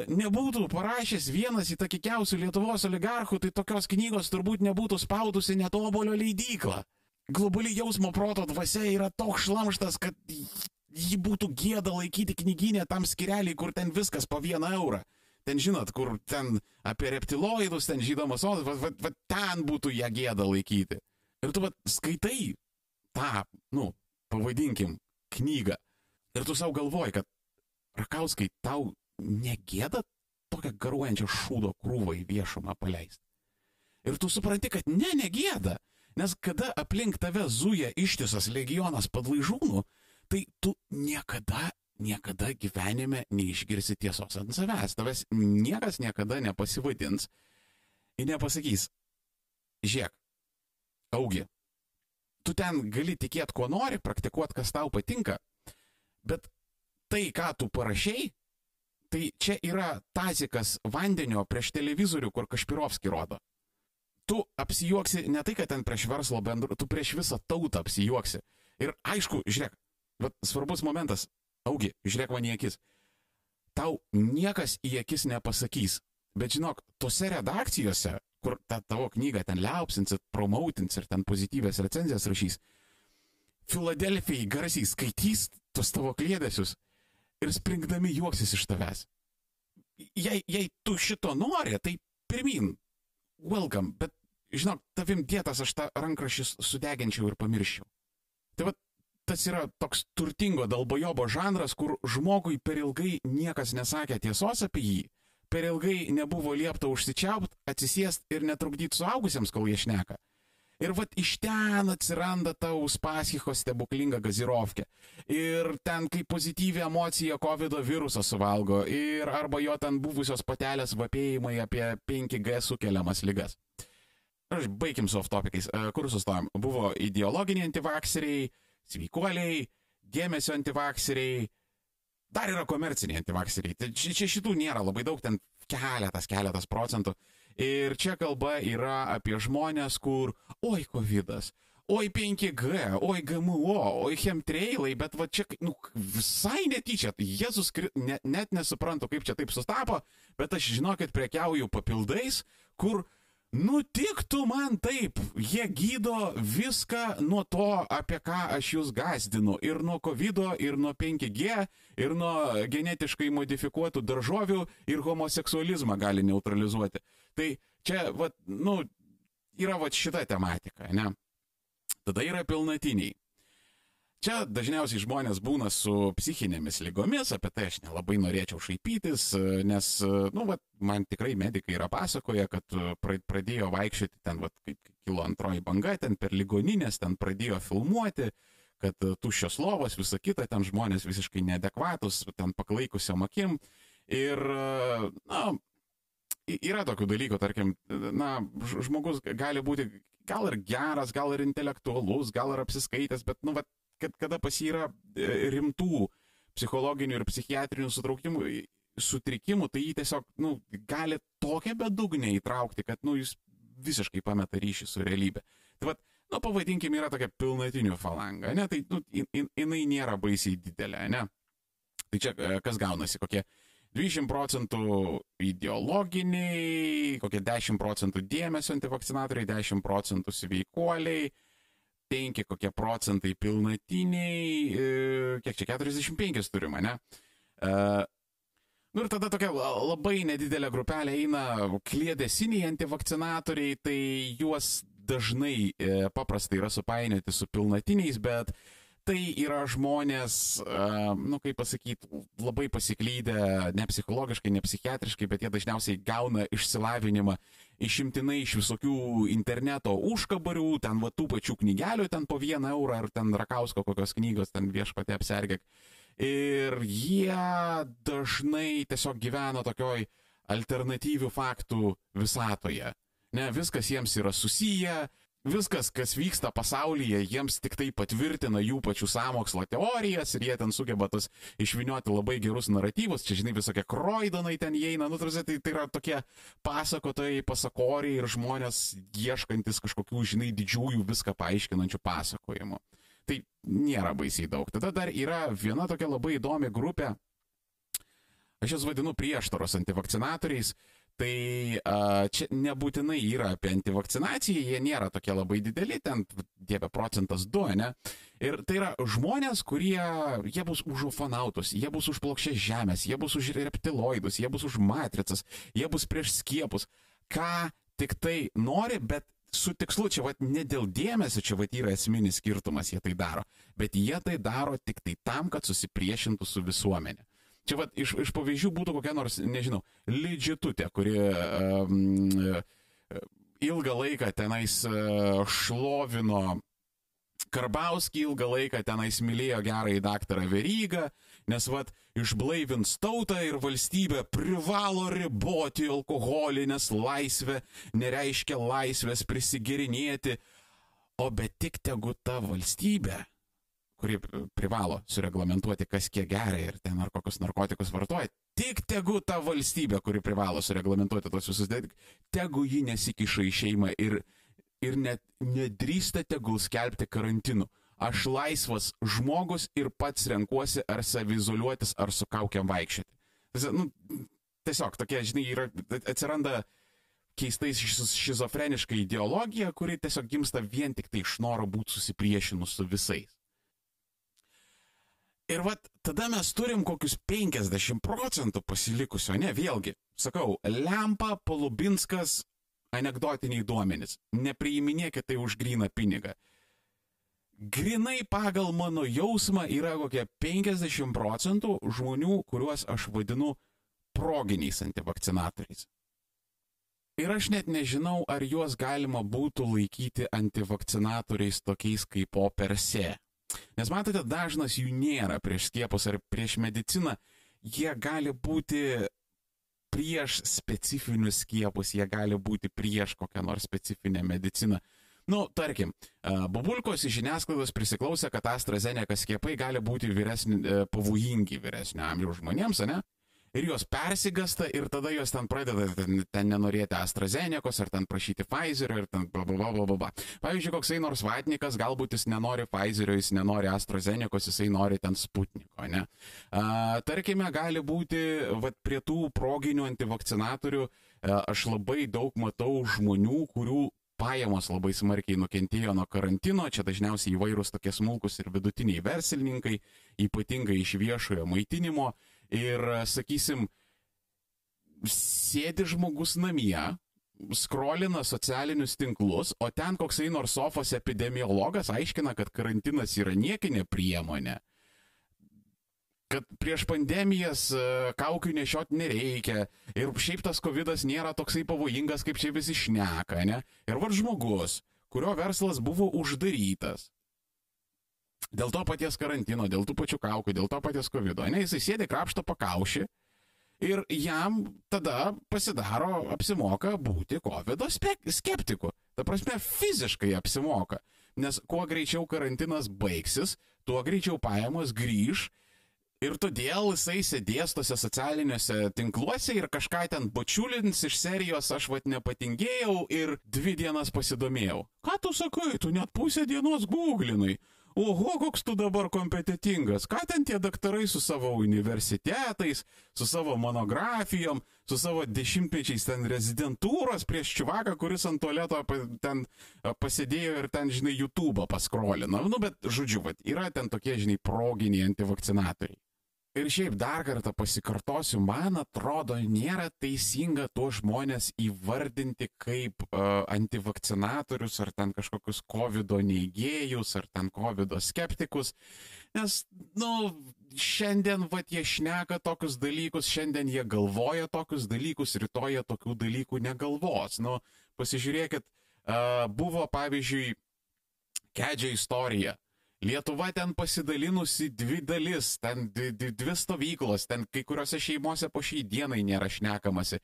nebūtų parašęs vienas įtakikiausių Lietuvos oligarchų, tai tokios knygos turbūt nebūtų spaudusi netobolio leidykla. Globali jausmo proto dvasia yra toks šlamštas, kad jį būtų gėda laikyti knyginė tam skireliai, kur ten viskas po vieną eurą. Ten žinot, kur ten apie reptiloidus, ten žydomas odas, va, va, va ten būtų ją gėda laikyti. Ir tu va skaitai tą, nu, pavadinkim, knygą. Ir tu savo galvoji, kad Rakauskai, tau negėda tokią garuojančią šūdo krūvą į viešumą paleisti. Ir tu supranti, kad ne, negėda. Nes kada aplink tave zuja ištisas legionas padlaižūnų, tai tu niekada niekada gyvenime neišgirsi tiesos ant savęs. Tavęs niekas niekada nepasivadins ir nepasakys, žiūrėk, augi, tu ten gali tikėti, kuo nori, praktikuoti, kas tau patinka, bet tai, ką tu parašiai, tai čia yra tazikas vandenio prieš televizorių, kur Kašpirovski rodo. Tu apsijuoksi ne tai, kad ten prieš verslo bendrų, tu prieš visą tautą apsijuoksi. Ir aišku, žiūrėk, bet svarbus momentas, Augi, žiūrėk man į akis. Tau niekas į akis nepasakys. Bet žinok, tose redakcijose, kur tą tavo knygą ten liaupsins, promautins ir ten pozityvės recenzijas rašys, Filadelfijai garsiai skaitys tos tavo klėdesius ir springdami juoksis iš tavęs. Jei, jei tu šito nori, tai pirmin, welcome, bet žinok, tavim dėtas aš tą rankrašį sudeginčiau ir pamirščiau. Tai vad, tas yra toks turtingo dalbojobo žanras, kur žmogui per ilgai niekas nesakė tiesos apie jį, per ilgai nebuvo liepta užsičiaupt, atsisėst ir netrukdyti suaugusiems, kol jie šneka. Ir vat iš ten atsiranda ta Uspaskicho stebuklinga gazirovkė. Ir ten kaip pozityvi emocija COVID virusą suvalgo. Ir arba jo ten buvusios patelės vapėjimai apie 5G sukeliamas lygas. Aš baigim su off-topikais. E, kur sustojom? Buvo ideologiniai antivakseriai, sveikuoliai, dėmesio antivakseriai, dar yra komerciniai antivakseriai. Tai čia, čia šitų nėra labai daug, ten keletas, keletas procentų. Ir čia kalba yra apie žmonės, kur, oi, COVID, oi 5G, oi GMO, oi chemtrailai, bet va čia, nu, visai netyčia, Jėzus ne, net nesuprantu, kaip čia taip sustapo, bet aš žinokit, prekiauju papildais, kur Nutiktų man taip, jie gydo viską nuo to, apie ką aš jūs gazdinu. Ir nuo COVID, ir nuo 5G, ir nuo genetiškai modifikuotų daržovių, ir homoseksualizmą gali neutralizuoti. Tai čia, va, nu, yra va šita tematika, ne? Tada yra pilnatiniai. Čia dažniausiai žmonės būna su psichinėmis lygomis, apie tai aš nelabai norėčiau šaipytis, nes, nu, va, man tikrai medikai yra pasakoję, kad pradėjo vaikščioti ten, va, kaip kilo antroji banga, ten per ligoninės, ten pradėjo filmuoti, kad tuščios lovos, visa kita, ten žmonės visiškai neadekvatus, ten paklaikusiam akim. Ir, na, yra tokių dalykų, tarkim, na, žmogus gali būti gal ir geras, gal ir intelektualus, gal ir apsiskaitęs, bet, nu, va, kad kada pas jį yra e, rimtų psichologinių ir psichiatrinių sutraukimų, sutrikimų, tai jį tiesiog, nu, gali tokią bedugnę įtraukti, kad, nu, jis visiškai pameta ryšį su realybė. Tai vad, nu, pavadinkim, yra tokia pilnatinių falanga, ne, tai, nu, in, jinai nėra baisiai didelė, ne. Tai čia e, kas gaunasi, kokie 20 procentų ideologiniai, kokie 10 procentų dėmesio antivakcinatoriai, 10 procentų sveikuoliai, 5 kokie procentai pilnatiniai, e, kiek čia 45 turime, ne? Uh, Nu ir tada tokia labai nedidelė grupelė eina klėdesiniai antivakcinatoriai, tai juos dažnai e, paprastai yra supainioti su pilnatiniais, bet tai yra žmonės, nu kaip pasakyti, labai pasiklydę, ne psichologiškai, ne psichiatriškai, bet jie dažniausiai gauna išsilavinimą išimtinai iš visokių interneto užkabarių, ten va tų pačių knygelių, ten po vieną eurą, ar ten Rakausko kokios knygos, ten viešpatė apsergėk. Ir jie dažnai tiesiog gyvena tokioj alternatyvių faktų visatoje. Ne, viskas jiems yra susiję, viskas, kas vyksta pasaulyje, jiems tik tai patvirtina jų pačių samokslo teorijas ir jie ten sugeba tas išvinioti labai gerus naratyvus, čia žinai visokie kroidonai ten įeina, nu, tarsi, tai, tai yra tokie pasakotojai, pasakoriai ir žmonės ieškantis kažkokių, žinai, didžiųjų viską paaiškinančių pasakojimų. Tai nėra baisiai daug. Tada dar yra viena tokia labai įdomi grupė, aš jas vadinu prieštaros antivakcinatoriais, Tai čia nebūtinai yra apie antivakcinaciją, jie nėra tokie labai dideli, ten dieve procentas 2, ne? Ir tai yra žmonės, kurie, jie bus už ufonautus, jie bus už plokščias žemės, jie bus už reptiloidus, jie bus už matricas, jie bus prieš skiepus. Ką tik tai nori, bet su tikslu, čia vat ne dėl dėmesio, čia vat yra esminis skirtumas, jie tai daro, bet jie tai daro tik tai tam, kad susipriešintų su visuomenė. Čia vat, iš, iš pavyzdžių būtų kokia nors, nežinau, Lidžitutė, kuri um, ilgą laiką tenais uh, šlovino Karbauskį ilgą laiką tenais mylėjo gerąjį daktarą Verygą, nes vad išblaivins tautą ir valstybė privalo riboti alkoholį, nes laisvė nereiškia laisvės prisigerinėti, o bet tik tegu ta valstybė kuri privalo sureglamentuoti, kas kiek geria ir ten ar kokius narkotikus vartoja. Tik tegu ta valstybė, kuri privalo sureglamentuoti tos visus dalykus, tegu ji nesikiša į šeimą ir, ir net nedrįsta tegul skelbti karantinu. Aš laisvas žmogus ir pats renkuosi ar savizoliuotis, ar su kaukiam vaikščioti. Nu, tiesiog tokia, žinai, yra, atsiranda keistai šizofreniška ideologija, kuri tiesiog gimsta vien tik tai iš noro būti susipriešinus su visais. Ir vat tada mes turim kokius 50 procentų pasilikusio, ne, vėlgi, sakau, Lempa, Polubinskas, anegdotiniai duomenys. Nepriiminėkite tai už gryną pinigą. Grinai pagal mano jausmą yra kokie 50 procentų žmonių, kuriuos aš vadinu proginiais antivakcinatoriais. Ir aš net nežinau, ar juos galima būtų laikyti antivakcinatoriais tokiais kaip o per se. Nes matote, dažnas jų nėra prieš skiepus ar prieš mediciną. Jie gali būti prieš specifinius skiepus, jie gali būti prieš kokią nors specifinę mediciną. Nu, tarkim, Babulkos iš žiniasklaidos prisiklausė, kad AstraZeneca skiepai gali būti vyresni, e, pavojingi vyresnio amžiaus žmonėms, ne? Ir jos persigasta ir tada jos ten pradeda ten, ten nenorėti AstraZenecos ar ten prašyti Pfizerio ir ten bla bla bla bla bla. Pavyzdžiui, koksai nors vatnikas, galbūt jis nenori Pfizerio, jis nenori AstraZenecos, jisai nori ten Sputniko, ne? A, tarkime, gali būti, vat prie tų proginių antivakcinatorių a, aš labai daug matau žmonių, kurių pajamos labai smarkiai nukentėjo nuo karantino, čia dažniausiai įvairūs tokie smulkus ir vidutiniai verslininkai, ypatingai iš viešojo maitinimo, Ir, sakysim, sėdi žmogus namie, skrolina socialinius tinklus, o ten koksai nors sofos epidemiologas aiškina, kad karantinas yra niekinė priemonė, kad prieš pandemijas e, kaukių nešiot nereikia ir šiaip tas COVID nėra toksai pavojingas, kaip čia visi šneka, ne? Ir var žmogus, kurio verslas buvo uždarytas, dėl to paties karantino, dėl tų pačių kaukų, dėl to paties COVID. Ne, jisai sėdi krapšto pakaušį ir jam tada pasidaro, apsimoka būti COVID skeptiku. Ta prasme, fiziškai apsimoka. Nes kuo greičiau karantinas baigsis, tuo greičiau pajamos grįž ir todėl jisai sėdės tose socialiniuose tinkluose ir kažką ten bačiulins iš serijos aš vat nepatingėjau ir dvi dienas pasidomėjau. Ką tu sakai, tu net pusę dienos googlinai oho, koks tu dabar kompetitingas, ką ten tie daktarai su savo universitetais, su savo monografijom, su savo dešimtmečiais ten rezidentūros prieš čivaką, kuris ant tualeto ten pasėdėjo ir ten, žinai, YouTube paskrolino. Nu, bet, žodžiu, vat, yra ten tokie, žinai, proginiai antivakcinatoriai. Ir šiaip dar kartą pasikartosiu, man atrodo, nėra teisinga tuos žmonės įvardinti kaip uh, antivakcinatorius ar ten kažkokius COVID neigėjus ar ten COVID skeptikus, nes, nu, šiandien va jie šneka tokius dalykus, šiandien jie galvoja tokius dalykus, rytoj jie tokių dalykų negalvos. Nu, pasižiūrėkit, uh, buvo pavyzdžiui, kedžia istorija Lietuva ten pasidalinusi dvi dalis, ten dvi, dvi stovyklos, ten kai kuriuose šeimose po šiai dienai nėra šnekamasi.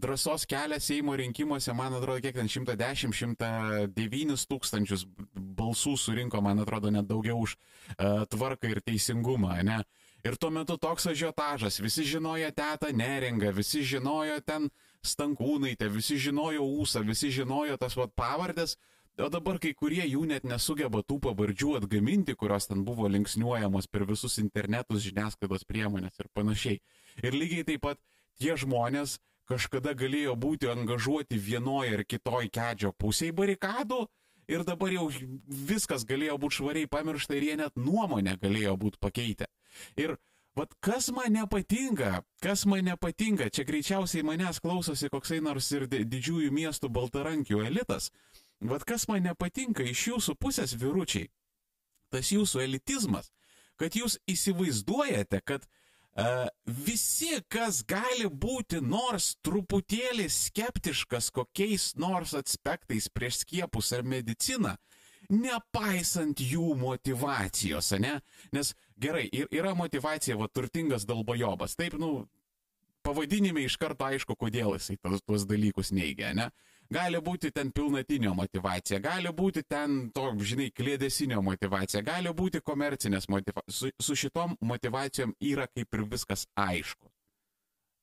Drąsos kelias Seimo rinkimuose, man atrodo, kiek ten 110-109 tūkstančius balsų surinko, man atrodo, net daugiau už uh, tvarką ir teisingumą, ne? Ir tuo metu toks ažiotažas, visi žinojo tetą neringą, visi žinojo ten stankūnaitę, visi žinojo ūsą, visi žinojo tas vat pavardės, o dabar kai kurie jų net nesugeba tų pavardžių atgaminti, kurios ten buvo linksniuojamos per visus internetus, žiniasklaidos priemonės ir panašiai. Ir lygiai taip pat tie žmonės kažkada galėjo būti angažuoti vienoje ar kitoje kedžio pusėje barikadų ir dabar jau viskas galėjo būti švariai pamiršta ir jie net nuomonę galėjo būti pakeitę. Ir Vat kas man nepatinka, kas man nepatinka, čia greičiausiai manęs klausosi koksai nors ir didžiųjų miestų baltarankių elitas. Vat kas man nepatinka iš jūsų pusės vyručiai, tas jūsų elitizmas, kad jūs įsivaizduojate, kad Uh, visi, kas gali būti nors truputėlį skeptiškas kokiais nors aspektais prieš skiepus ar mediciną, nepaisant jų motivacijos, ne? Nes gerai, yra motivacija, va, turtingas dalbojobas. Taip, nu, pavadinime iš karto aišku, kodėl jisai tos, tuos dalykus neigia, ne? Gali būti ten pilnatinio motivacija, gali būti ten to, žinai, klėdesinio motivacija, gali būti komercinės motivacijos. Su, su šitom motivacijom yra kaip ir viskas aišku.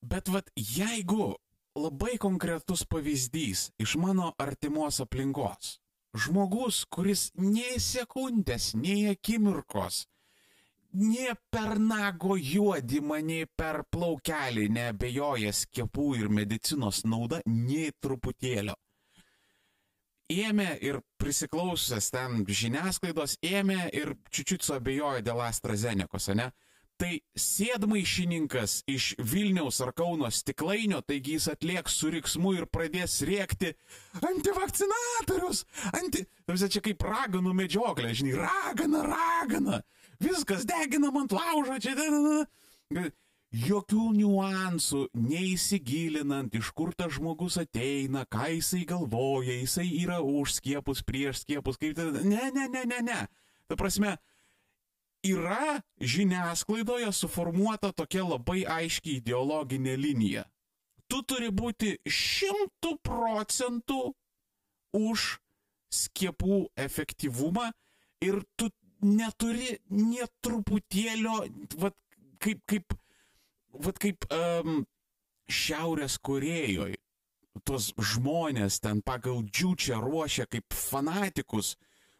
Bet vad, jeigu labai konkretus pavyzdys iš mano artimos aplinkos, žmogus, kuris nei sekundės, nei akimirkos nie per nago juodimą, nei per plaukelį neabejoja skiepų ir medicinos nauda, nei truputėlio. Ėmė ir prisiklausęs ten žiniasklaidos, ėmė ir čiučiut suabejojo dėl AstraZenekos, ne? Tai sėdmaišininkas iš Vilniaus ar Kauno stiklainio, taigi jis atlieks su riksmu ir pradės rėkti antivakcinatorius, anti... Tamsia, čia kaip raganų medžioklė, žinai, ragana, ragana viskas deginam ant laužo, čia. Jokių niuansų, neįsigilinant, iš kur tas žmogus ateina, ką jisai galvoja, jisai yra už skiepus, prieš skiepus, kaip tai. Ne, ne, ne, ne, ne. Ta prasme, yra žiniasklaidoje suformuota tokia labai aiški ideologinė linija. Tu turi būti šimtų procentų už skiepų efektyvumą ir tu neturi nie truputėlio, vat, kaip, kaip, vat, kaip um, Šiaurės Korejoje. Tos žmonės ten pagal džiučią ruošia kaip fanatikus,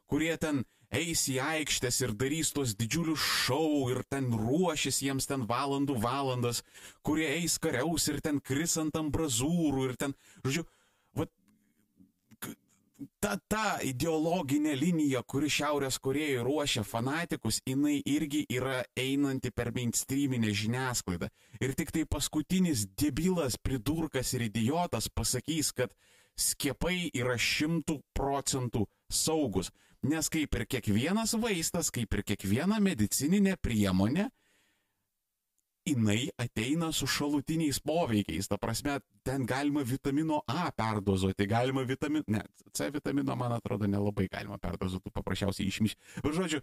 kurie ten eis į aikštės ir darys tos didžiulius šou ir ten ruošis jiems ten valandų valandas, kurie eis kariaus ir ten kris ant ambrazūrų ir ten, žodžiu, ta, ta ideologinė linija, kuri Šiaurės Korejoje ruošia fanatikus, jinai irgi yra einanti per mainstreaminę žiniasklaidą. Ir tik tai paskutinis debilas, pridurkas ir idiotas pasakys, kad skiepai yra šimtų procentų saugus. Nes kaip ir kiekvienas vaistas, kaip ir kiekviena medicininė priemonė, jinai ateina su šalutiniais poveikiais. Ta prasme, ten galima vitamino A perdozuoti, galima vitamino, ne, C vitamino, man atrodo, nelabai galima perdozuoti, paprasčiausiai išmiš. Bet žodžiu,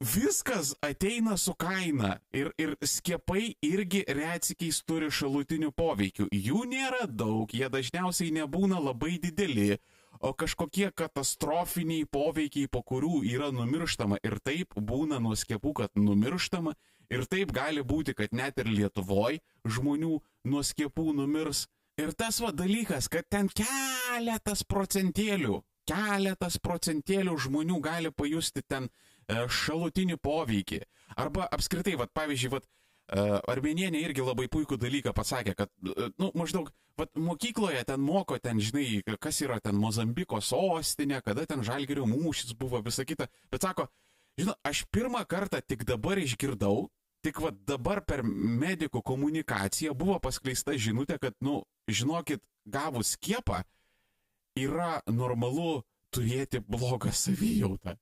viskas ateina su kaina ir, ir skiepai irgi retsikiais turi šalutinių poveikių. Jų nėra daug, jie dažniausiai nebūna labai dideli, o kažkokie katastrofiniai poveikiai, po kurių yra numirštama ir taip būna nuo skiepų, kad numirštama Ir taip gali būti, kad net ir Lietuvoje žmonių nuo skiepų numirs. Ir tas va dalykas, kad ten keletas procentėlių, keletas procentėlių žmonių gali pajusti ten e, šalutinį poveikį. Arba apskritai, va, pavyzdžiui, va, e, Armenienė irgi labai puikų dalyką pasakė, kad, e, nu, maždaug, va, mokykloje ten moko, ten, žinai, kas yra ten Mozambiko sostinė, kada ten Žalgerio mūšis buvo, visa kita. Bet sako, Žinot, aš pirmą kartą tik dabar išgirdau, tik va dabar per medikų komunikaciją buvo paskleista žinutė, kad, nu, žinokit, gavus skiepą yra normalu turėti blogą savijautą.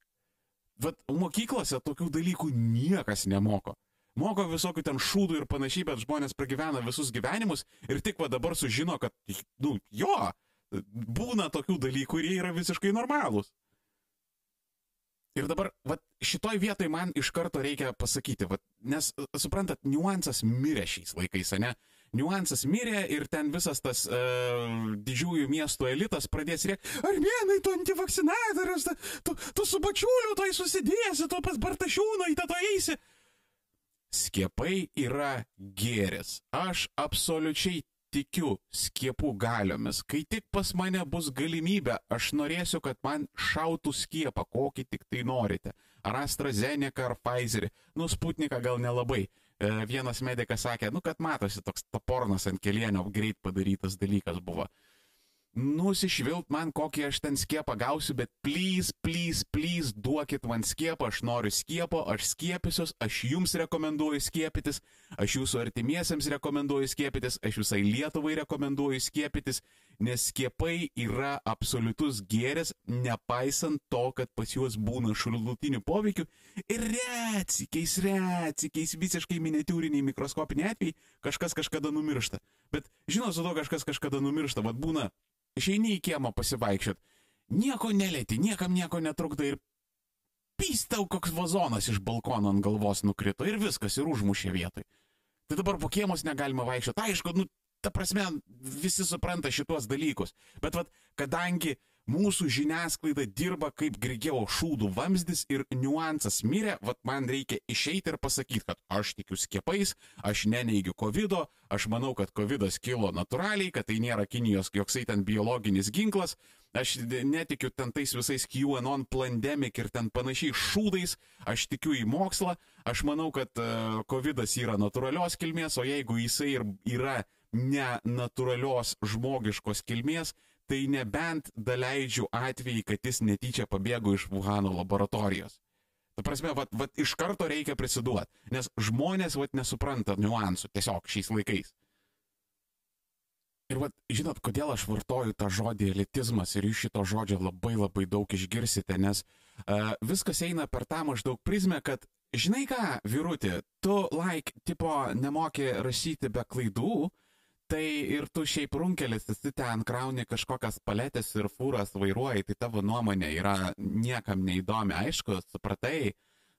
Vat mokyklose tokių dalykų niekas nemoko. Moko visokių ten šūdų ir panašiai, bet žmonės pragyvena visus gyvenimus ir tik va dabar sužino, kad, nu, jo, būna tokių dalykų ir jie yra visiškai normalūs. Ir dabar, va, šitoj vietoj man iš karto reikia pasakyti, va, nes, suprantat, niuansas mirė šiais laikais, ne? niuansas mirė ir ten visas tas uh, didžiųjų miestų elitas pradės rėkti, armėnai, tu antivakcinatorius, tu, tu su bačiuliu tai susidėsi, tu pas Bartašiūną į tą eisi. Skiepai yra gėris. Aš absoliučiai tikiu skiepų galiomis. Kai tik pas mane bus galimybė, aš norėsiu, kad man šautų skiepą, kokį tik tai norite. Ar AstraZeneca, ar Pfizer. Nu, Sputniką gal nelabai. E, vienas medicas sakė, nu, kad matosi toks pornas ant kelienio greit padarytas dalykas buvo nusišvilt man, kokį aš ten skiepą gausiu, bet please, please, please duokit man skiepą, aš noriu skiepo, aš skiepysiuos, aš jums rekomenduoju skiepytis, aš jūsų artimiesiems rekomenduoju skiepytis, aš visai Lietuvai rekomenduoju skiepytis, nes skiepai yra absoliutus gėris, nepaisant to, kad pas juos būna šalutinių poveikių ir retsikiais, retsikiais, visiškai miniatūriniai mikroskopiniai atvejai, kažkas kažkada numiršta. Bet žinot, su to kažkas kažkada numiršta, vad būna išeini į kiemą pasivaikščiot, nieko nelėti, niekam nieko netrukdo ir pystau koks vazonas iš balkono ant galvos nukrito ir viskas ir užmušė vietoj. Tai dabar po kiemus negalima vaikščioti. Aišku, nu, ta prasme, visi supranta šitos dalykus. Bet vad, kadangi mūsų žiniasklaida dirba kaip grigėjo šūdų vamzdis ir niuansas mirė, vad man reikia išeiti ir pasakyti, kad aš tikiu skiepais, aš neneigiu COVID, aš manau, kad COVID kilo natūraliai, kad tai nėra Kinijos joksai ten biologinis ginklas, aš netikiu ten tais visais QAnon pandemic ir ten panašiai šūdais, aš tikiu į mokslą, aš manau, kad COVID yra natūralios kilmės, o jeigu jisai ir yra nenatūralios žmogiškos kilmės, tai nebent daleidžiu atvejį, kad jis netyčia pabėgo iš Wuhano laboratorijos. Ta prasme, vat, vat iš karto reikia prisiduoti, nes žmonės vat nesupranta niuansų tiesiog šiais laikais. Ir vat, žinot, kodėl aš vartoju tą žodį elitizmas ir jūs šito žodžio labai labai daug išgirsite, nes uh, viskas eina per tą maždaug prizmę, kad, žinai ką, vyrutė, tu, like, tipo, nemoki rašyti be klaidų, tai ir tu šiaip runkelis, esi ten krauni kažkokias paletės ir fūras vairuoji, tai tavo nuomonė yra niekam neįdomi, aišku, supratai.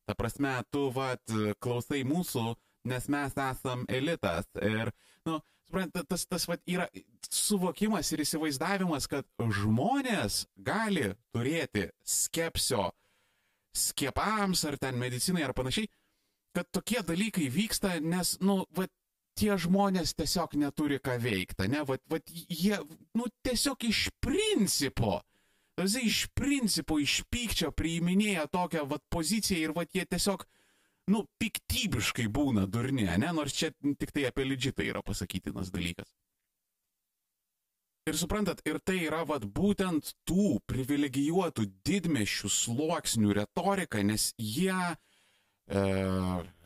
Ta prasme, tu vat klausai mūsų, nes mes esam elitas. Ir, nu, suprantate, tas, tas vat yra suvokimas ir įsivaizdavimas, kad žmonės gali turėti skepsio skiepams ar ten medicinai ar panašiai, kad tokie dalykai vyksta, nes, nu, vat tie žmonės tiesiog neturi ką veikti, ne, vat, vat jie, nu, tiesiog iš principo, Visi iš principo, iš pykčio priiminėja tokią vat poziciją ir vat jie tiesiog, nu, piktybiškai būna durni, ne, nors čia tik tai apie legitą yra pasakytinas dalykas. Ir suprantat, ir tai yra vat būtent tų privilegijuotų didmešių sluoksnių retorika, nes jie e,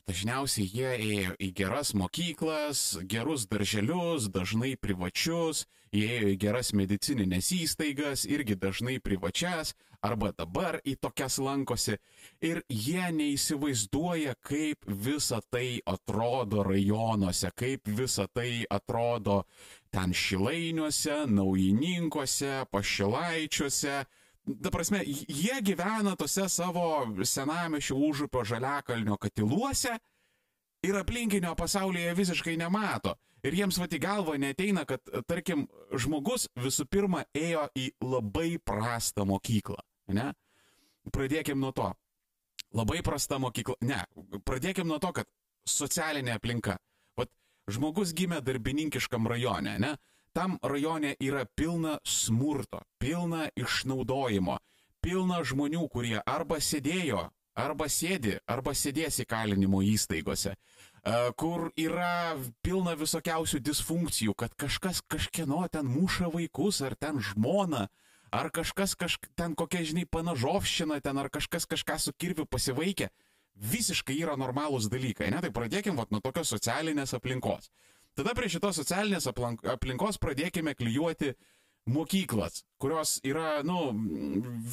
Dažniausiai jie ėjo į geras mokyklas, gerus darželius, dažnai privačius, jie ėjo į geras medicininės įstaigas, irgi dažnai privačias, arba dabar į tokias lankosi. Ir jie neįsivaizduoja, kaip visa tai atrodo rajonuose, kaip visa tai atrodo ten šilainiuose, naujininkuose, pašilaičiuose Ta prasme, jie gyvena tose savo senamešio užupio žaliakalnio katiluose ir aplinkinio pasaulyje visiškai nemato. Ir jiems va į galvą neteina, kad, tarkim, žmogus visų pirma ėjo į labai prastą mokyklą. Ne? Pradėkim nuo to. Labai prasta mokykla. Ne, pradėkim nuo to, kad socialinė aplinka. Vat žmogus gimė darbininkiškam rajone, ne? Tam rajone yra pilna smurto, pilna išnaudojimo, pilna žmonių, kurie arba sėdėjo, arba sėdi, arba sėdės įkalinimo įstaigose, kur yra pilna visokiausių disfunkcijų, kad kažkas kažkieno ten muša vaikus, ar ten žmona, ar kažkas kažk, ten kokia, žinai, panažovščina ten, ar kažkas kažką su kirviu pasivaikė, visiškai yra normalūs dalykai, ne? Tai pradėkim vat, nuo tokios socialinės aplinkos. Tada prie šitos socialinės aplinkos pradėkime klyjuoti mokyklas, kurios yra, nu,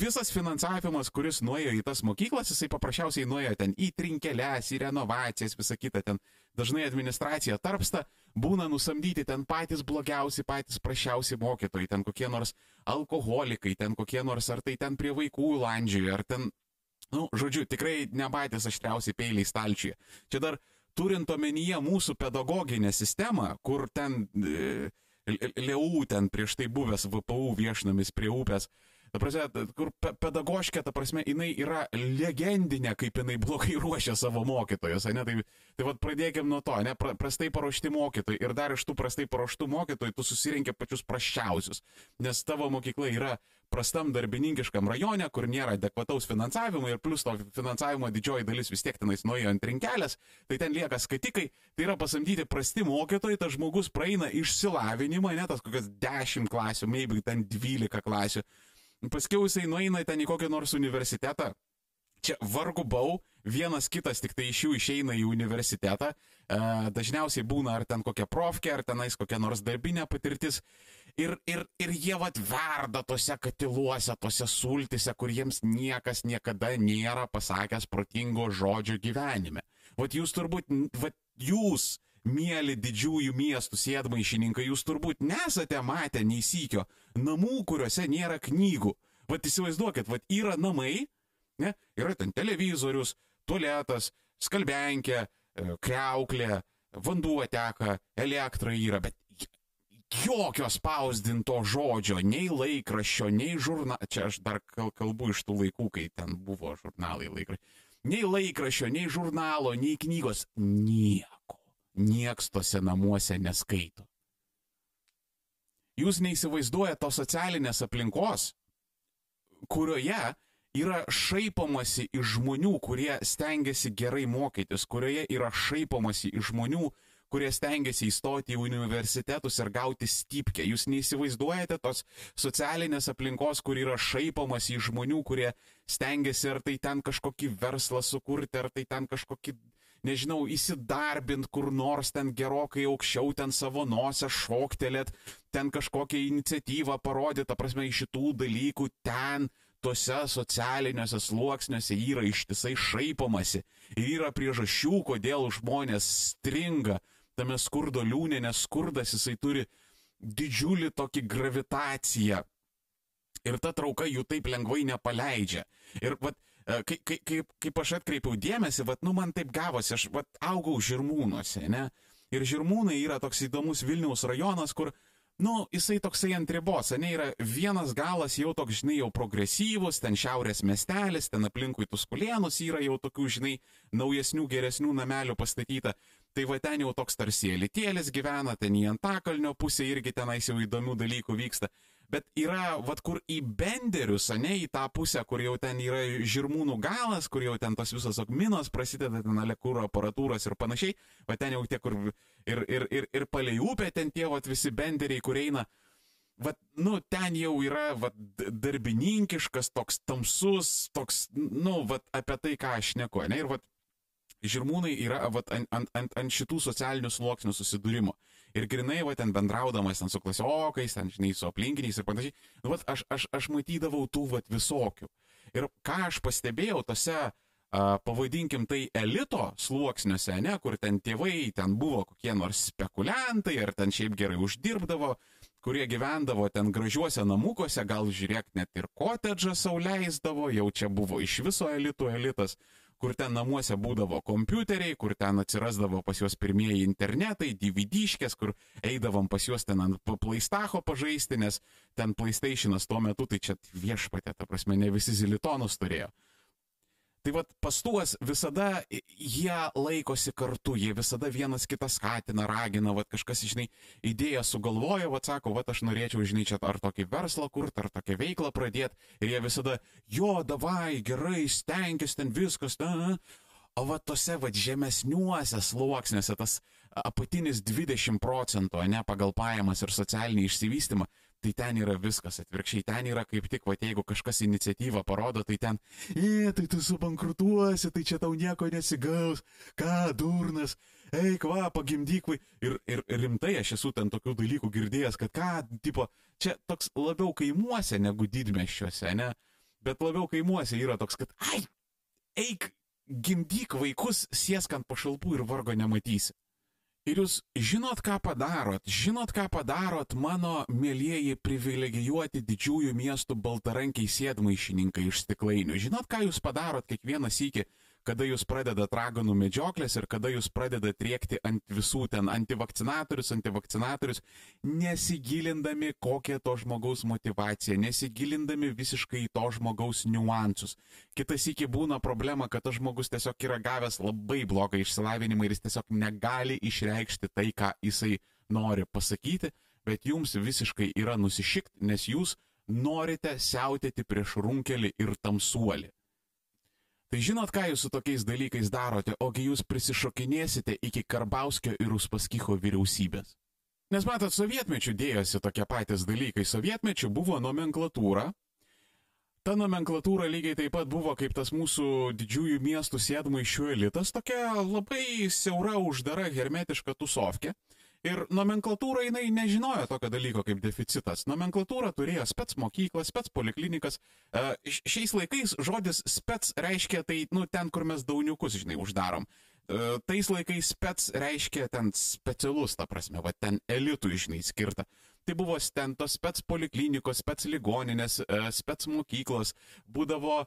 visas finansavimas, kuris nuėjo į tas mokyklas, jisai paprasčiausiai nuėjo ten į trinkelės, į renovacijas, visą kitą ten. Dažnai administracija tarpsta, būna nusamdyti ten patys blogiausi, patys prašiausi mokytojai, ten kokie nors alkoholikai, ten kokie nors ar tai ten prie vaikų landžiui, ar ten, nu, žodžiu, tikrai ne patys aštriausi peiliai stalčiuje. Čia dar turint omenyje mūsų pedagoginę sistemą, kur ten e, Liau ten prieš tai buvęs VPU viešnamis prie upės, Ta prasme, kur pe pedagoškė, ta prasme, jinai yra legendinė, kaip jinai blogai ruošia savo mokytojus, ne? Tai, tai vad pradėkime nuo to, ne? Pra, prastai paruošti mokytojai ir dar iš tų prastai paruoštų mokytojų tu susirinkė pačius praščiausius, nes tavo mokykla yra prastam darbininkiškam rajone, kur nėra adekvataus finansavimo ir plus to finansavimo didžioji dalis vis tiek tenais nuėjo ant rinkelės, tai ten lieka skatikai, tai yra pasamdyti prasti mokytojai, tas žmogus praeina išsilavinimą, ne tas kokias 10 klasių, maybe ten 12 klasių paskiau jisai nueina ten į kokį nors universitetą. Čia vargu bau, vienas kitas tik tai iš jų išeina į universitetą, e, dažniausiai būna ar ten kokia profkė, ar tenais kokia nors darbinė patirtis. Ir, ir, ir jie vat verda tose katiluose, tose sultise, kur jiems niekas niekada nėra pasakęs protingo žodžio gyvenime. Vat jūs turbūt, vat jūs mėly didžiųjų miestų sėdmaišininkai, jūs turbūt nesate matę nei sykio namų, kuriuose nėra knygų. Vat įsivaizduokit, vat yra namai, ne, yra ten televizorius, tualetas, skalbenkė, e, kreuklė, vanduo teka, elektra yra, bet jokio spausdinto žodžio, nei laikraščio, nei žurnalo, čia aš dar kalbu iš tų laikų, kai ten buvo žurnalai laikraščiai, nei laikraščio, nei žurnalo, nei knygos, nieko nieks tose namuose neskaito. Jūs neįsivaizduojate tos socialinės aplinkos, kurioje yra šaipomasi iš žmonių, kurie stengiasi gerai mokytis, kurioje yra šaipomasi iš žmonių, kurie stengiasi įstoti į universitetus ir gauti stipkę. Jūs neįsivaizduojate tos socialinės aplinkos, kur yra šaipomasi iš žmonių, kurie stengiasi ar tai ten kažkokį verslą sukurti, ar tai ten kažkokį nežinau, įsidarbint kur nors ten gerokai aukščiau, ten savo nosę šoktelėt, ten kažkokią iniciatyvą parodyti, ta prasme, iš šitų dalykų ten tuose socialiniuose sluoksniuose yra ištisai šaipomasi ir yra priežasčių, kodėl žmonės stringa tame skurdo liūnė, nes skurdas jisai turi didžiulį tokį gravitaciją. Ir ta trauka jų taip lengvai nepaleidžia. Ir vat, kaip, kaip, kaip, kaip aš atkreipiau dėmesį, vat, nu man taip gavosi, aš vat, augau žirmūnuose, ne? Ir žirmūnai yra toks įdomus Vilniaus rajonas, kur, nu, jisai toksai ant ribos, ne, yra vienas galas jau toks, žinai, jau progresyvus, ten šiaurės miestelis, ten aplinkui tuskulienus yra jau tokių, žinai, naujesnių, geresnių namelių pastatyta. Tai va ten jau toks tarsi elitėlis gyvena, ten į Antakalnio pusę irgi tenais jau įdomių dalykų vyksta. Bet yra, vad kur į benderius, ne į tą pusę, kur jau ten yra žirmūnų galas, kur jau ten tos visos akminos prasideda, ten alekūro aparatūros ir panašiai, va ten jau tie, kur ir, ir, ir, ir palei upę ten tie, va visi benderiai, kur eina. Vat, nu, ten jau yra vat, darbininkiškas, toks tamsus, toks, nu, vat, apie tai, ką aš neku, ne? Ir vat, žirmūnai yra vat, ant, ant, ant šitų socialinių sluoksnių susidūrimo. Ir grinai, va, ten bendraudamas ten su klasiokais, ten, žinai, su aplinkiniais ir panašiai, nu, va, aš, aš, aš matydavau tų, va, visokių. Ir ką aš pastebėjau tose, uh, pavadinkim tai elito sluoksniuose, ne, kur ten tėvai, ten buvo kokie nors spekuliantai, ar ten šiaip gerai uždirbdavo, kurie gyvendavo ten gražiuose namukuose, gal žiūrėk net ir kotedžą sauliaisdavo, jau čia buvo iš viso elito elitas kur ten namuose būdavo kompiuteriai, kur ten atsirasdavo pas juos pirmieji internetai, DVDškės, kur eidavom pas juos ten ant PlayStacho pažaisti, nes ten PlayStationas tuo metu tai čia viešpatė, ta prasme, ne visi zilitonus turėjo. Tai vad pas tuos visada jie laikosi kartu, jie visada vienas kitą skatina, ragina, vad kažkas, žinai, idėją sugalvoja, vad sako, vad aš norėčiau, žinai, čia ar tokį verslą kurti, ar tokią veiklą pradėti. Ir jie visada, jo, davai, gerai, stenkis ten viskas, ten. O va tose va žemesniuose sluoksniuose tas apatinis 20 procentų, ne pagal pajamas ir socialinį išsivystymą, tai ten yra viskas atvirkščiai, ten yra kaip tik, va, jeigu kažkas iniciatyvą parodo, tai ten, e, tai tu subankrutuosi, tai čia tau nieko nesigaus, ką, durnas, eik, va, pagimdyk, vai. Ir, ir, ir rimtai aš esu ten tokių dalykų girdėjęs, kad ką, tipo, čia toks labiau kaimuose negu didmeščiuose, ne? Bet labiau kaimuose yra toks, kad, ai, eik, gimdyk vaikus, siesk ant pašalpų ir vargo nematysi. Ir jūs žinot, ką padarot, žinot, ką padarot mano mėlyjeji privilegijuoti didžiųjų miestų baltarankiai sėdmaišininkai iš stiklainių. Žinot, ką jūs padarot kiekvieną sykį, kada jūs pradedat raganų medžioklės ir kada jūs pradedat riekti ant visų ten antivakcinatorius, antivakcinatorius, nesigilindami kokia to žmogaus motivacija, nesigilindami visiškai į to žmogaus niuansus. Kitas iki būna problema, kad tas žmogus tiesiog yra gavęs labai blogą išsilavinimą ir jis tiesiog negali išreikšti tai, ką jisai nori pasakyti, bet jums visiškai yra nusišikti, nes jūs norite siautėti prieš runkelį ir tamsuolį. Tai žinot, ką jūs su tokiais dalykais darote, ogi jūs prisišokinėsite iki Karbauskio ir Uspaskicho vyriausybės. Nes matot, sovietmečių dėjosi tokie patys dalykai. Sovietmečių buvo nomenklatūra. Ta nomenklatūra lygiai taip pat buvo kaip tas mūsų didžiųjų miestų sėdmaišių elitas, tokia labai siaura, uždara, hermetiška tusovkė. Ir nomenklatūra jinai nežinojo tokio dalyko kaip deficitas. Nomenklatūra turėjo spets mokyklas, spets poliklinikas. E, šiais laikais žodis spets reiškia tai, nu, ten, kur mes dauniukus, žinai, uždarom. E, tais laikais spets reiškia ten specialus, ta prasme, va ten elitų, žinai, skirta. Tai buvo ten tos spets poliklinikos, spets ligoninės, e, spets mokyklos, būdavo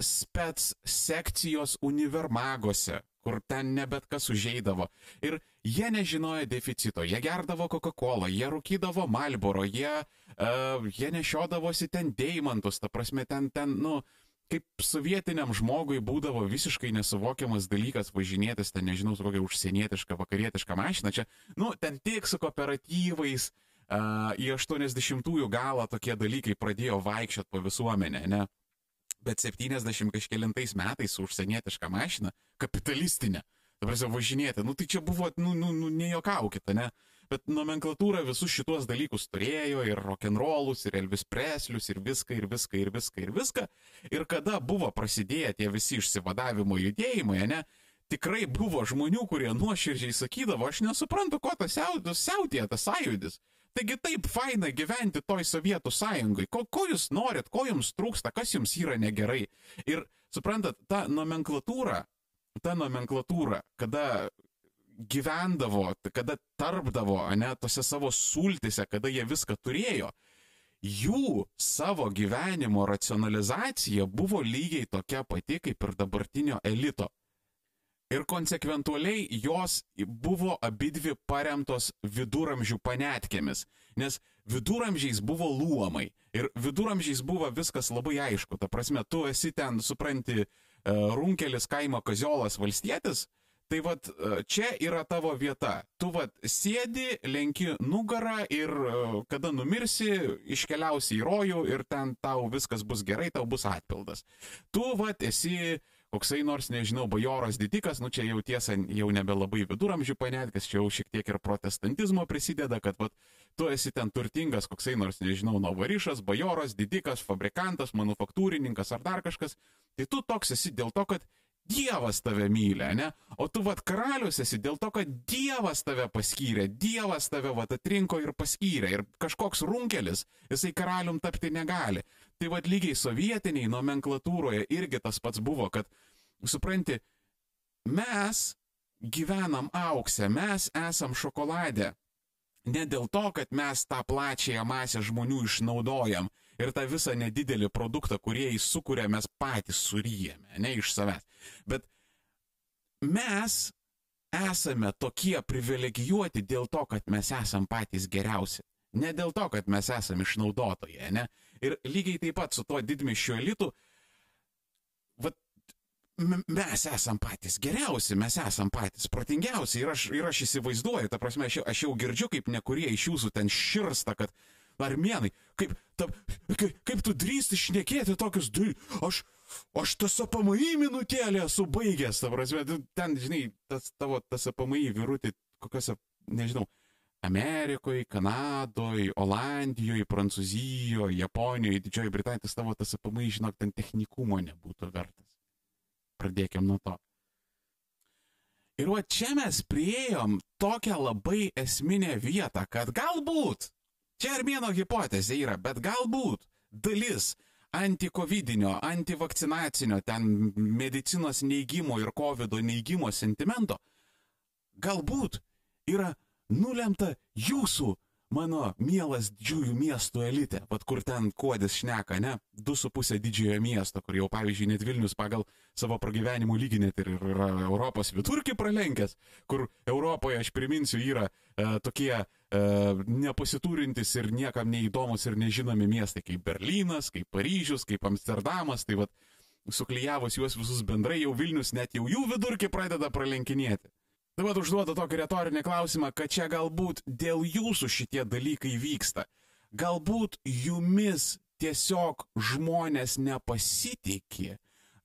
spets sekcijos univermagose, kur ten ne bet kas užeidavo. Ir jie nežinojo deficito, jie gerdavo Coca-Cola, jie rūkydavo Malboro, jie, uh, jie nešiodavosi ten deimantus, ta prasme, ten, ten, nu, kaip sovietiniam žmogui būdavo visiškai nesuvokiamas dalykas važinėtis, ten nežinau, su kokia užsienietiška, vakarietiška mašina, čia, nu, ten tik su kooperatyvais, uh, į 80-ųjų galą tokie dalykai pradėjo vaikščioti po visuomenę, ne? Bet 70 kažkėlintais metais su užsienietiška mašina, kapitalistinė, dabar jau važinėti, nu tai čia buvo, nu, nu, nu nejokaukite, ne? Bet nomenklatūra visus šituos dalykus turėjo ir rock'n'rollus, ir Elvis Preslius, ir viską, ir viską, ir viską, ir viską. Ir kada buvo prasidėję tie visi išsivadavimo judėjimai, ne? Tikrai buvo žmonių, kurie nuoširdžiai sakydavo, aš nesuprantu, ko tas siautė, tas sąjūdis. Taigi taip faina gyventi toj Sovietų sąjungai. Ko, ko jūs norit, ko jums trūksta, kas jums yra negerai. Ir suprantat, ta nomenklatūra, ta nomenklatūra, kada gyvendavo, kada tarpdavo, ne, tose savo sultise, kada jie viską turėjo, jų savo gyvenimo racionalizacija buvo lygiai tokia pati kaip ir dabartinio elito. Ir konsekventualiai jos buvo abidvi paremtos viduramžių panetkėmis, nes viduramžiais buvo luomai ir viduramžiais buvo viskas labai aišku. Ta prasme, tu esi ten, supranti, e, runkelis kaimo kaziolas valstietis, tai vad e, čia yra tavo vieta. Tu vad sėdi, lenki nugarą ir e, kada numirsi, iškeliausi į rojų ir ten tau viskas bus gerai, tau bus atpildas. Tu vad esi koksai nors, nežinau, bajoras didikas, nu čia jau tiesa, jau nebelabai viduramžių panetkas, čia jau šiek tiek ir protestantizmo prisideda, kad vat, tu esi ten turtingas, koksai nors, nežinau, novarišas, bajoras, didikas, fabrikantas, manufaktūrininkas ar dar kažkas, tai tu toks esi dėl to, kad Dievas tave myli, ne? O tu vad karalius esi dėl to, kad Dievas tave paskyrė, Dievas tave vad atrinko ir paskyrė. Ir kažkoks runkelis, jisai karalium tapti negali. Tai vad lygiai sovietiniai nomenklatūroje irgi tas pats buvo, kad, supranti, mes gyvenam auksę, mes esam šokolade. Ne dėl to, kad mes tą plačiąją masę žmonių išnaudojam ir tą visą nedidelį produktą, kurį jį sukuria, mes patys suryjame, ne iš savęs. Bet mes esame tokie privilegijuoti dėl to, kad mes esam patys geriausi. Ne dėl to, kad mes esame išnaudotojai, ne? Ir lygiai taip pat su tuo didmišio elitu, vat, mes esam patys geriausi, mes esam patys protingiausi. Ir aš, ir aš įsivaizduoju, ta prasme, aš, aš jau girdžiu, kaip nekurie iš jūsų ten širsta, kad armenai, kaip, ta, kaip, kaip tu drįsti šnekėti tokius dalykus, aš, aš tas apamai minutėlę esu baigęs, ta prasme, ten, žinai, tas tavo tas apamai virutė, kokiose, nežinau, Amerikoje, Kanadoje, Olandijoje, Prancūzijoje, Japonijoje, Didžioji Britanija, tas tavo tas apamai, žinok, ten technikumo nebūtų vertas. Pradėkim nuo to. Ir va čia mes prieėjom tokią labai esminę vietą, kad galbūt, čia armėno hipotezė yra, bet galbūt dalis antikovidinio, antivakcinacinio, ten medicinos neigimo ir COVID neigimo sentimento, galbūt yra nulemta jūsų mano mielas didžiųjų miestų elite, vad kur ten kuodis šneka, ne, 2,5 didžiojo miesto, kur jau pavyzdžiui net Vilnius pagal savo pragyvenimų lygį net ir yra Europos vidurkį pralenkęs, kur Europoje, aš priminsiu, yra e, tokie e, nepasiturintis ir niekam neįdomus ir nežinomi miestai kaip Berlynas, kaip Paryžius, kaip Amsterdamas, tai vad suklyjavus juos visus bendrai, jau Vilnius net jau jų vidurkį pradeda pralenkinėti. Taip pat užduoda tokį retorinį klausimą, kad čia galbūt dėl jūsų šitie dalykai vyksta. Galbūt jumis tiesiog žmonės nepasitikė.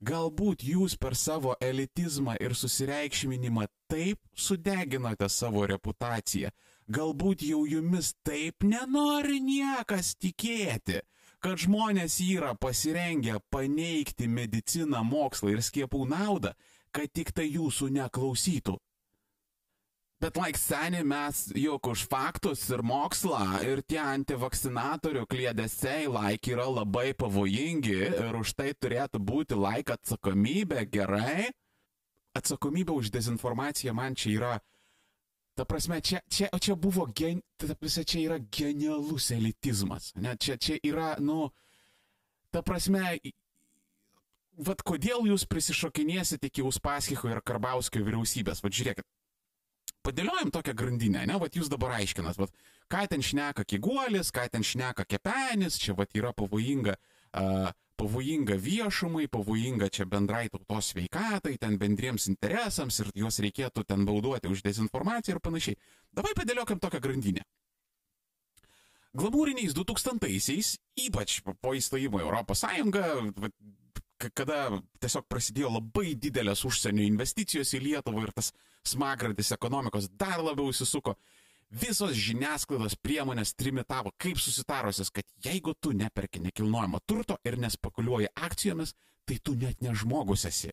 Galbūt jūs per savo elitizmą ir susireikšminimą taip sudeginote savo reputaciją. Galbūt jau jumis taip nenori niekas tikėti, kad žmonės yra pasirengę paneigti mediciną, mokslą ir skiepų naudą, kad tik tai jūsų neklausytų. Bet laik seniai mes juk už faktus ir mokslą ir tie antivakcinatorių kliedesiai laik yra labai pavojingi ir už tai turėtų būti laik atsakomybė gerai. Atsakomybė už dezinformaciją man čia yra, ta prasme, čia, čia, čia buvo, gen, ta prasme, čia yra genialus elitizmas. Ne, čia, čia yra, nu, ta prasme, vad kodėl jūs prisišokinėsite iki Uspaskicho ir Karbauskio vyriausybės, vad žiūrėkit padėliojam tokią grandinę, ne, vat jūs dabar aiškinat, vat, ką ten šneka kiguolis, ką ten šneka kepenis, čia vat yra pavojinga, uh, pavojinga viešumai, pavojinga čia bendrai tautos sveikatai, ten bendriems interesams ir juos reikėtų ten bauduoti už dezinformaciją ir panašiai. Dabar padėliokim tokią grandinę. Glamūriniais 2000-aisiais, ypač po įstojimo į Europos Sąjungą, kada tiesiog prasidėjo labai didelės užsienio investicijos į Lietuvą ir tas smagradis ekonomikos dar labiau įsisuko, visos žiniasklaidos priemonės trimitavo kaip susitarusios, kad jeigu tu neperki nekilnojamo turto ir nespekuliuoji akcijomis, tai tu net ne žmogus esi.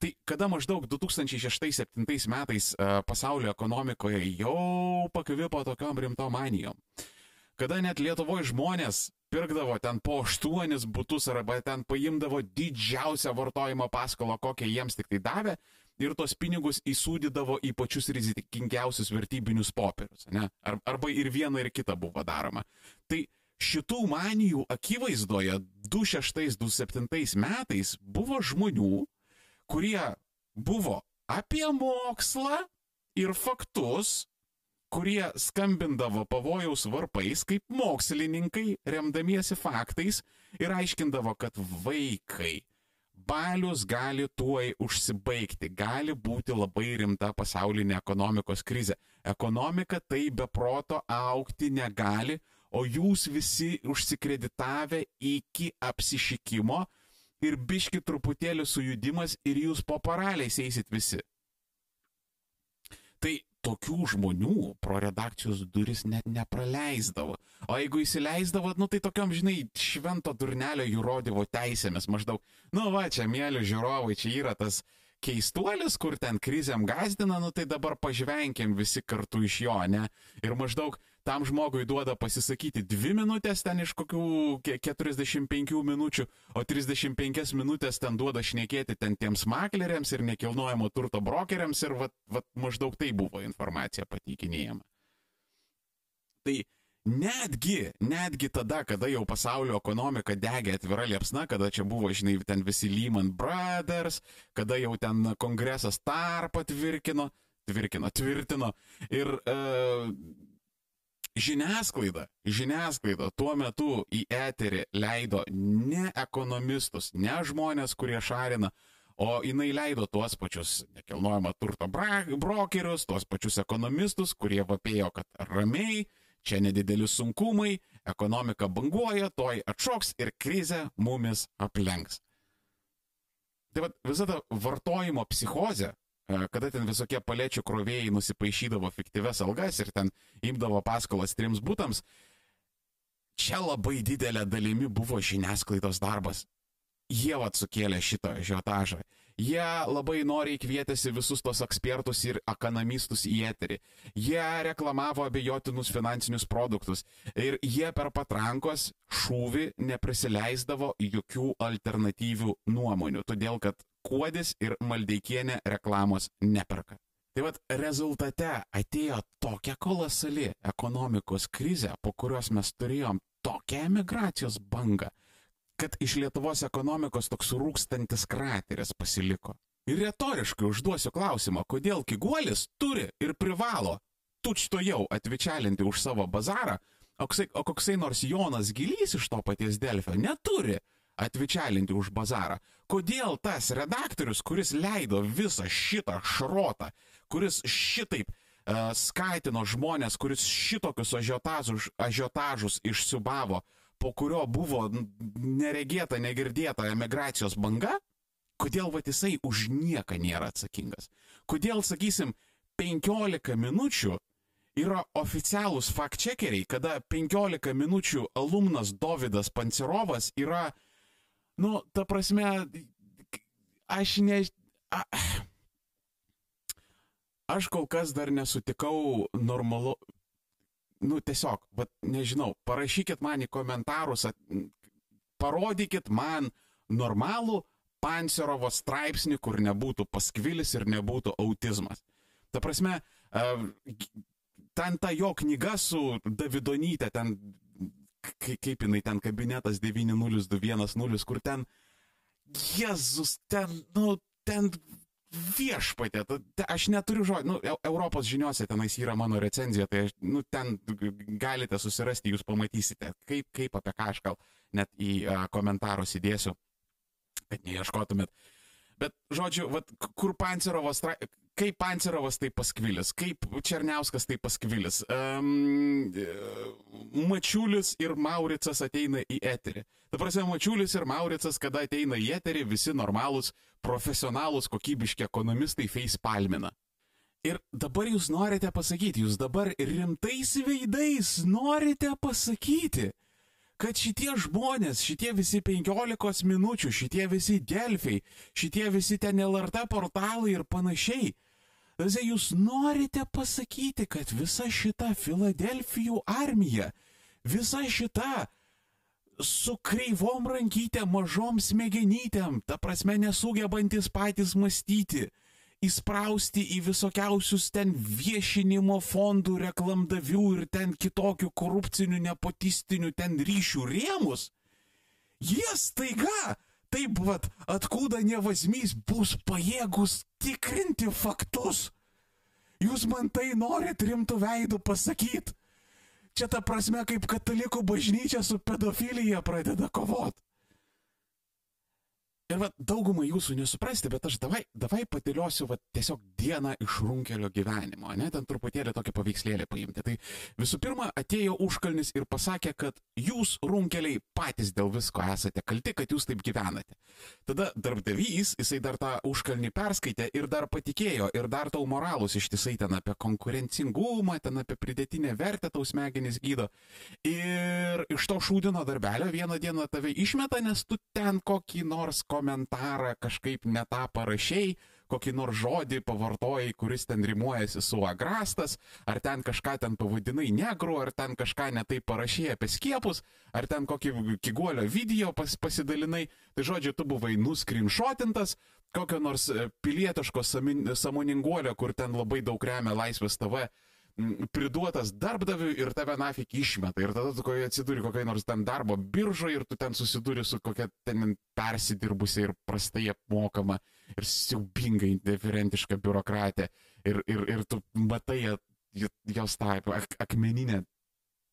Tai kada maždaug 2006-2007 metais uh, pasaulio ekonomikoje jau pakvipo tokiom rimtom manijom, kada net Lietuvoje žmonės pirkdavo ten po aštuonis būtus arba ten paimdavo didžiausią vartojimo paskolą, kokią jiems tik tai davė, ir tos pinigus įsūdydavo į pačius rizikingiausius vertybinius popierius. Ne? Ar, arba ir viena ir kita buvo daroma. Tai šitų manijų akivaizdoje 2006-2007 metais buvo žmonių, kurie buvo apie mokslą ir faktus kurie skambindavo pavojaus varpais kaip mokslininkai, remdamiesi faktais ir aiškindavo, kad vaikai, balius gali tuoj užsibaigti, gali būti labai rimta pasaulinė ekonomikos krizė. Ekonomika tai be proto aukti negali, o jūs visi užsikreditavę iki apsišikimo ir biški truputėlį sujudimas ir jūs po paraliais eisit visi. Tai tokių žmonių pro redakcijos duris net nepraleisdavo. O jeigu įsileisdavo, nu tai tokiam, žinai, švento durnelio įrodyvo teisėmis maždaug, nu va, čia mėly žiūrovai, čia yra tas keistuolis, kur ten krizėm gazdina, nu tai dabar pažvenkim visi kartu iš jo, ne? Ir maždaug tam žmogui duoda pasisakyti dvi minutės ten iš kokių 45 minučių, o 35 minutės ten duoda šnekėti ten tiems makleriams ir nekilnojamo turto brokeriams ir vat, vat maždaug tai buvo informacija pateikinėjama. Tai Netgi, netgi tada, kada jau pasaulio ekonomika degė atvira liepsna, kada čia buvo, žinai, ten visi Lehman Brothers, kada jau ten kongresas tar patvirkino, tvirkino, tvirtino. Ir e, žiniasklaida, žiniasklaida tuo metu į eterį leido ne ekonomistus, ne žmonės, kurie šarina, o jinai leido tuos pačius nekilnojamo turto brokerius, tuos pačius ekonomistus, kurie vapėjo, kad ramiai, čia nedideli sunkumai, ekonomika banguoja, toj atšoks ir krizė mumis aplenks. Tai vad visa ta vartojimo psichozė, e, kada ten visokie paliečių krovėjai nusipaišydavo fiktyves algas ir ten imdavo paskolas trims būtams, čia labai didelė dalimi buvo žiniasklaidos darbas. Jie vat sukėlė šitą žiotažą. Jie labai noriai kvietėsi visus tos ekspertus ir ekonomistus į eterį. Jie reklamavo abejotinus finansinius produktus. Ir jie per patrankos šūvį neprisileisdavo jokių alternatyvių nuomonių. Todėl, kad Kuodis ir Maldeikienė reklamos neperka. Tai vad rezultate atėjo tokia kolosali ekonomikos krizė, po kurios mes turėjom tokią emigracijos bangą, kad iš Lietuvos ekonomikos toks rūkstantis krateris pasiliko. Ir retoriškai užduosiu klausimą, kodėl Kiguolis turi ir privalo tučto jau atvičialinti už savo bazarą, o koksai, o koksai nors Jonas Gilys iš to paties Delfio neturi atvičialinti už bazarą. Kodėl tas redaktorius, kuris leido visą šitą šrotą, kuris šitaip uh, skatino žmonės, kuris šitokius ažiotažus, ažiotažus išsiubavo, po kurio buvo neregėta, negirdėta emigracijos banga, kodėl va jisai už nieką nėra atsakingas? Kodėl, sakysim, 15 minučių yra oficialūs fact-checkeriai, kada 15 minučių alumnas Davidas Pancerovas yra, nu, ta prasme, aš ne... A, aš kol kas dar nesutikau normalu... Nu, tiesiog, bet nežinau, parašykit man į komentarus, at, parodykit man normalų Pancerovo straipsnį, kur nebūtų paskvilis ir nebūtų autizmas. Ta prasme, ten ta jo knyga su Davidonytė, ten kaip jinai ten kabinetas 90210, kur ten, Jėzus, ten, nu, ten viešpatė, aš neturiu žodžių, nu, Europos žiniuose tenais yra mano recenzija, tai aš, nu, ten galite susirasti, jūs pamatysite, kaip, kaip apie ką aš gal net į uh, komentarus įdėsiu, kad neieškotumėt. Bet, žodžiu, vat, kur Pancerovas, kaip Pancerovas tai paskvilis, kaip Černiauskas tai paskvilis, um, Mačiulis ir Mauricas ateina į eterį. Ta prasme, Mačiulis ir Mauricas, kada ateina į eterį, visi normalūs, profesionalūs, kokybiški ekonomistai face palmina. Ir dabar jūs norite pasakyti, jūs dabar rimtais veidais norite pasakyti, kad šitie žmonės, šitie visi 15 minučių, šitie visi Delfiai, šitie visi ten LRT portalai ir panašiai, Tazi jūs norite pasakyti, kad visa šita Filadelfijų armija, visa šita su kreivom rankytėm, mažom smegenytėm, ta prasme nesugebantis patys mąstyti, įsprausti į visokiausius ten viešinimo fondų, reklamdavių ir ten kitokių korupcinių, nepotistinių ten ryšių rėmus, jie staiga taip vat atkūda nevazmys bus pajėgus tikrinti faktus. Jūs man tai norit rimtų veidų pasakyti. Čia ta prasme, kaip katalikų bažnyčia su pedofilija pradeda kovoti. Ir va, daugumą jūsų nesuprasti, bet aš davai, davai patiliosiu va, tiesiog dieną iš runkelio gyvenimo, ne, ten truputėlį tokį paveikslėlį paimti. Tai visų pirma, atėjo užkalnis ir pasakė, kad jūs runkeliai patys dėl visko esate kalti, kad jūs taip gyvenate. Tada darbdavys, jisai dar tą užkalnį perskaitė ir dar patikėjo, ir dar tau moralus ištisai ten apie konkurencingumą, ten apie pridėtinę vertę tau smegenys gydo. Ir iš to šūdino darbelio vieną dieną tave išmeta, nes tu ten kokį nors ko komentarą kažkaip ne tą parašiai, kokį nors žodį pavartojai, kuris ten rimuojasi su agrastas, ar ten kažką ten pavadinai negru, ar ten kažką netai parašai apie skiepus, ar ten kokį kiguolio video pas, pasidalinai, tai žodžiu, tu buvai nuskrinšotintas, kokio nors e, pilietiško samoninguolio, kur ten labai daug remia Laisvės TV priduotas darbdaviui ir tave nafik išmeta. Ir tada tu kokie atsiduri kokiai nors ten darbo biržoje ir tu ten susiduri su kokia ten persidirbusi ir prastai apmokama ir siaubingai indiferentiška biurokratė. Ir, ir, ir tu matai jos tą ak akmeninę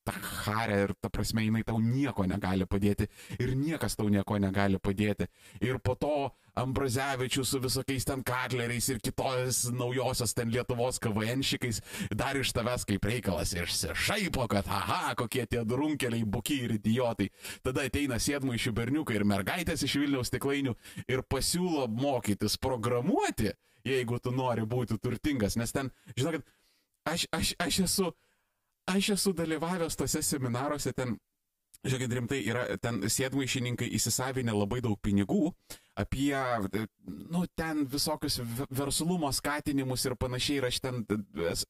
tą harę ir ta prasme jinai tau nieko negali padėti ir niekas tau nieko negali padėti. Ir po to Ambrazevičius su visokiais ten katleriais ir kitos naujosios ten Lietuvos kavajenšikais dar iš tavęs kaip reikalas išsišaipo, kad aha, kokie tie drunkeliai, bukiai ir idiotai. Tada ateina sėdmų iš berniukai ir mergaitės iš Vilniaus stiklainių ir pasiūlo mokytis programuoti, jeigu tu nori būti turtingas, nes ten, žinokit, aš, aš, aš esu aš esu dalyvavęs tose seminaruose, ten, žiūrėkit, rimtai yra, ten sėdmaišininkai įsisavinę labai daug pinigų apie, nu, ten visokius verslumo skatinimus ir panašiai, ir aš ten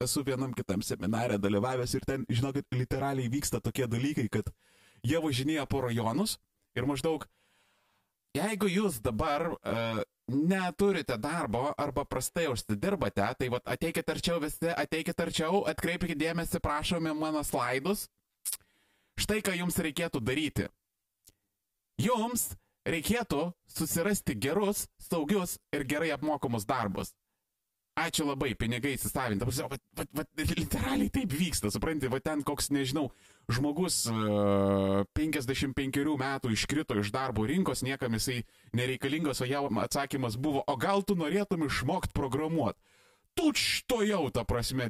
esu vienam kitam seminarė dalyvavęs ir ten, žinokit, literaliai vyksta tokie dalykai, kad jie važinėja po rajonus ir maždaug jeigu jūs dabar uh, neturite darbo arba prastai užsidirbate, tai vat, ateikite arčiau visi, ateikite arčiau, atkreipkite dėmesį, prašome mano slaidus. Štai ką jums reikėtų daryti. Jums reikėtų susirasti gerus, saugius ir gerai apmokamus darbus ačiū labai, pinigai įsisavinti. Va, va, va, literaliai taip vyksta, supranti, va ten koks, nežinau, žmogus uh, 55 metų iškrito iš darbo rinkos, niekam jisai nereikalingas, o jam atsakymas buvo, o gal tu norėtum išmokti programuoti. Tuč to jau, ta prasme,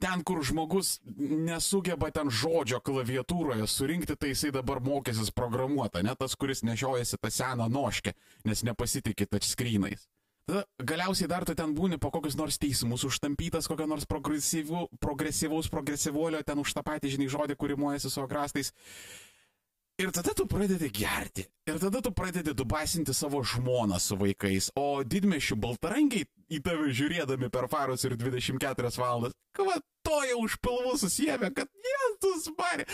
ten, kur žmogus nesugeba ten žodžio klaviatūroje surinkti, tai jisai dabar mokysis programuoti, ne tas, kuris nešiojasi tą seną noškę, nes nepasitikė touchscreenais. Tada galiausiai dar tu ten būni po kokius nors teismus užtampytas, kokio nors progresyvų, progresyvaus progresyvuolio, ten už tą patį, žinai, žodį, kurį muojasi su agrastais. Ir tada tu pradedi gerti. Ir tada tu pradedi dubasinti savo žmoną su vaikais. O didmešių baltarangiai į tave žiūrėdami per farus ir 24 valandas, kava to jau už pilvų susijėmė, kad Jėzus barė,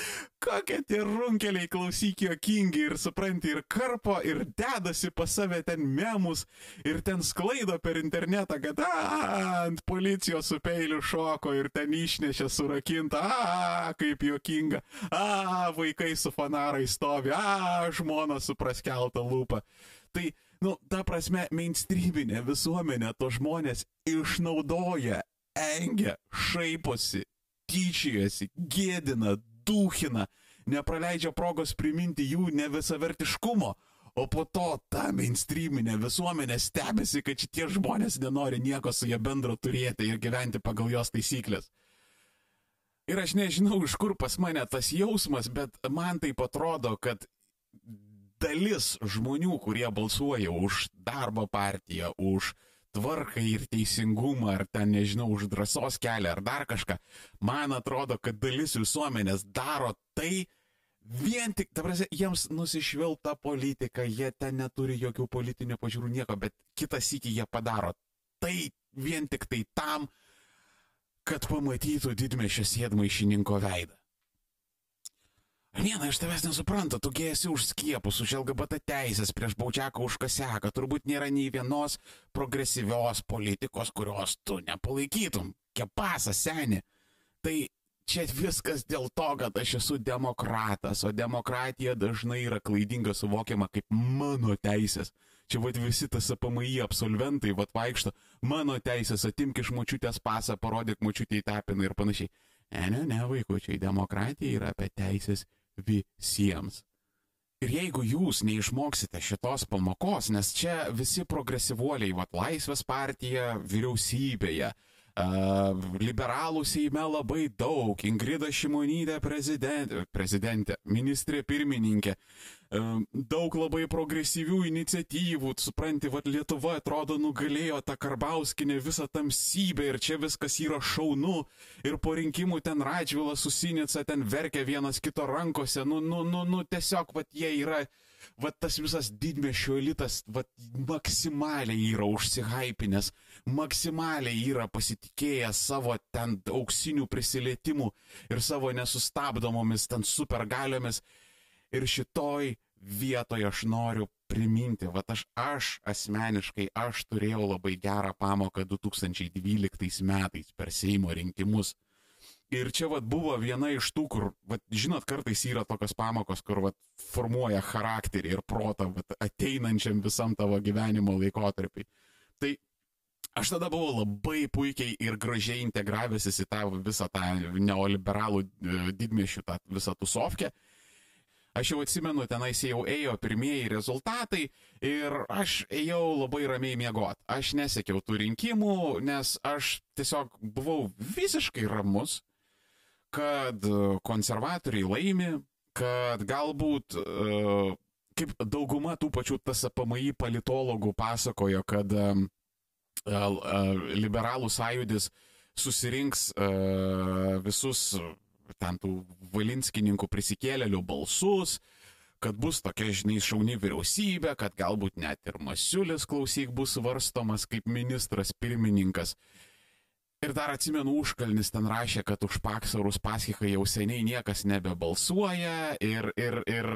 kokie tie runkeliai klausyk jokingi ir supranti ir karpo ir dedasi pas save ten memus ir ten sklaido per internetą, kad ant policijos su peiliu šoko ir ten išnešė surakinta, a, kaip jokinga, a, vaikai su fanarai stovi, a, žmona su praskelta lūpa. Tai, nu, ta prasme, mainstreaminė visuomenė to žmonės išnaudoja engia, šaiposi, tyčiojasi, gėdina, duhina, nepraleidžia progos priminti jų nevisavertiškumo, o po to ta mainstreaminė visuomenė stebisi, kad šitie žmonės nenori nieko su jie bendro turėti ir gyventi pagal jos taisyklės. Ir aš nežinau, iš kur pas mane tas jausmas, bet man tai atrodo, kad dalis žmonių, kurie balsuoja už darbo partiją, už tvarką ir teisingumą, ar ten, nežinau, už drąsos kelią, ar dar kažką. Man atrodo, kad dalis visuomenės daro tai vien tik, ta prasme, jiems nusišvilta politika, jie ten neturi jokių politinių pažiūrų nieko, bet kitą sykį jie padaro tai vien tik tai tam, kad pamatytų didmešio sėdmaišininko veidą. Viena iš tavęs nesupranta, tu esi už skiepus, už LGBT teisės, prieš baudžiaką už kaseką, turbūt nėra nei vienos progresyvios politikos, kurios tu nepalaikytum. Kepasas seni. Tai čia viskas dėl to, kad aš esu demokratas, o demokratija dažnai yra klaidinga suvokiama kaip mano teisės. Čia vad visi tas APMI absolventai vad vaikšto, mano teisės, atimk iš močiutės pasą, parodyk močiutį į tapiną ir panašiai. Ne, ne, ne, vaikučiai, demokratija yra apie teisės visiems. Ir jeigu jūs neišmoksite šitos pamokos, nes čia visi progresyvuoliai, va, Laisvės partija vyriausybėje, liberalų Seime labai daug, Ingrida Šimonytė prezidentė, prezidentė, ministrė pirmininkė, daug labai progresyvių iniciatyvų, supranti, vad Lietuva atrodo nugalėjo tą Karbauskinę visą tamsybę ir čia viskas yra šaunu. Ir po rinkimų ten Radžvilas susinica, ten verkia vienas kito rankose, nu, nu, nu, nu tiesiog, vad jie yra va tas visas didmešio elitas, va maksimaliai yra užsihypinęs, maksimaliai yra pasitikėjęs savo ten auksinių prisilietimų ir savo nesustabdomomis ten supergaliomis. Ir šitoj vietoje aš noriu priminti, va aš, aš asmeniškai, aš turėjau labai gerą pamoką 2012 metais per Seimo rinkimus Ir čia vat buvo viena iš tų, kur, vat, žinot, kartais yra tokios pamokos, kur vat, formuoja charakterį ir protą vat, ateinančiam visam tavo gyvenimo laikotarpiai. Tai aš tada buvau labai puikiai ir gražiai integravęsis į tą visą tą neoliberalų e, didmiešių, tą visą tusovkę. Aš jau atsimenu, tenais jau ėjo pirmieji rezultatai ir aš ėjau labai ramiai miegoti. Aš nesekiau tų rinkimų, nes aš tiesiog buvau visiškai ramus, kad e, konservatoriai laimi, kad galbūt, e, kaip dauguma tų pačių TSPMI politologų pasakojo, kad e, liberalų sąjūdis susirinks visus ten tų valinskininkų prisikėlėlių balsus, kad bus tokia, žinai, šauni vyriausybė, kad galbūt net ir Masiulis klausyk bus svarstomas kaip ministras pirmininkas. Ir dar atsimenu, užkalnis ten rašė, kad už Paksą ir Uspaskichą jau seniai niekas nebebalsuoja ir, ir, ir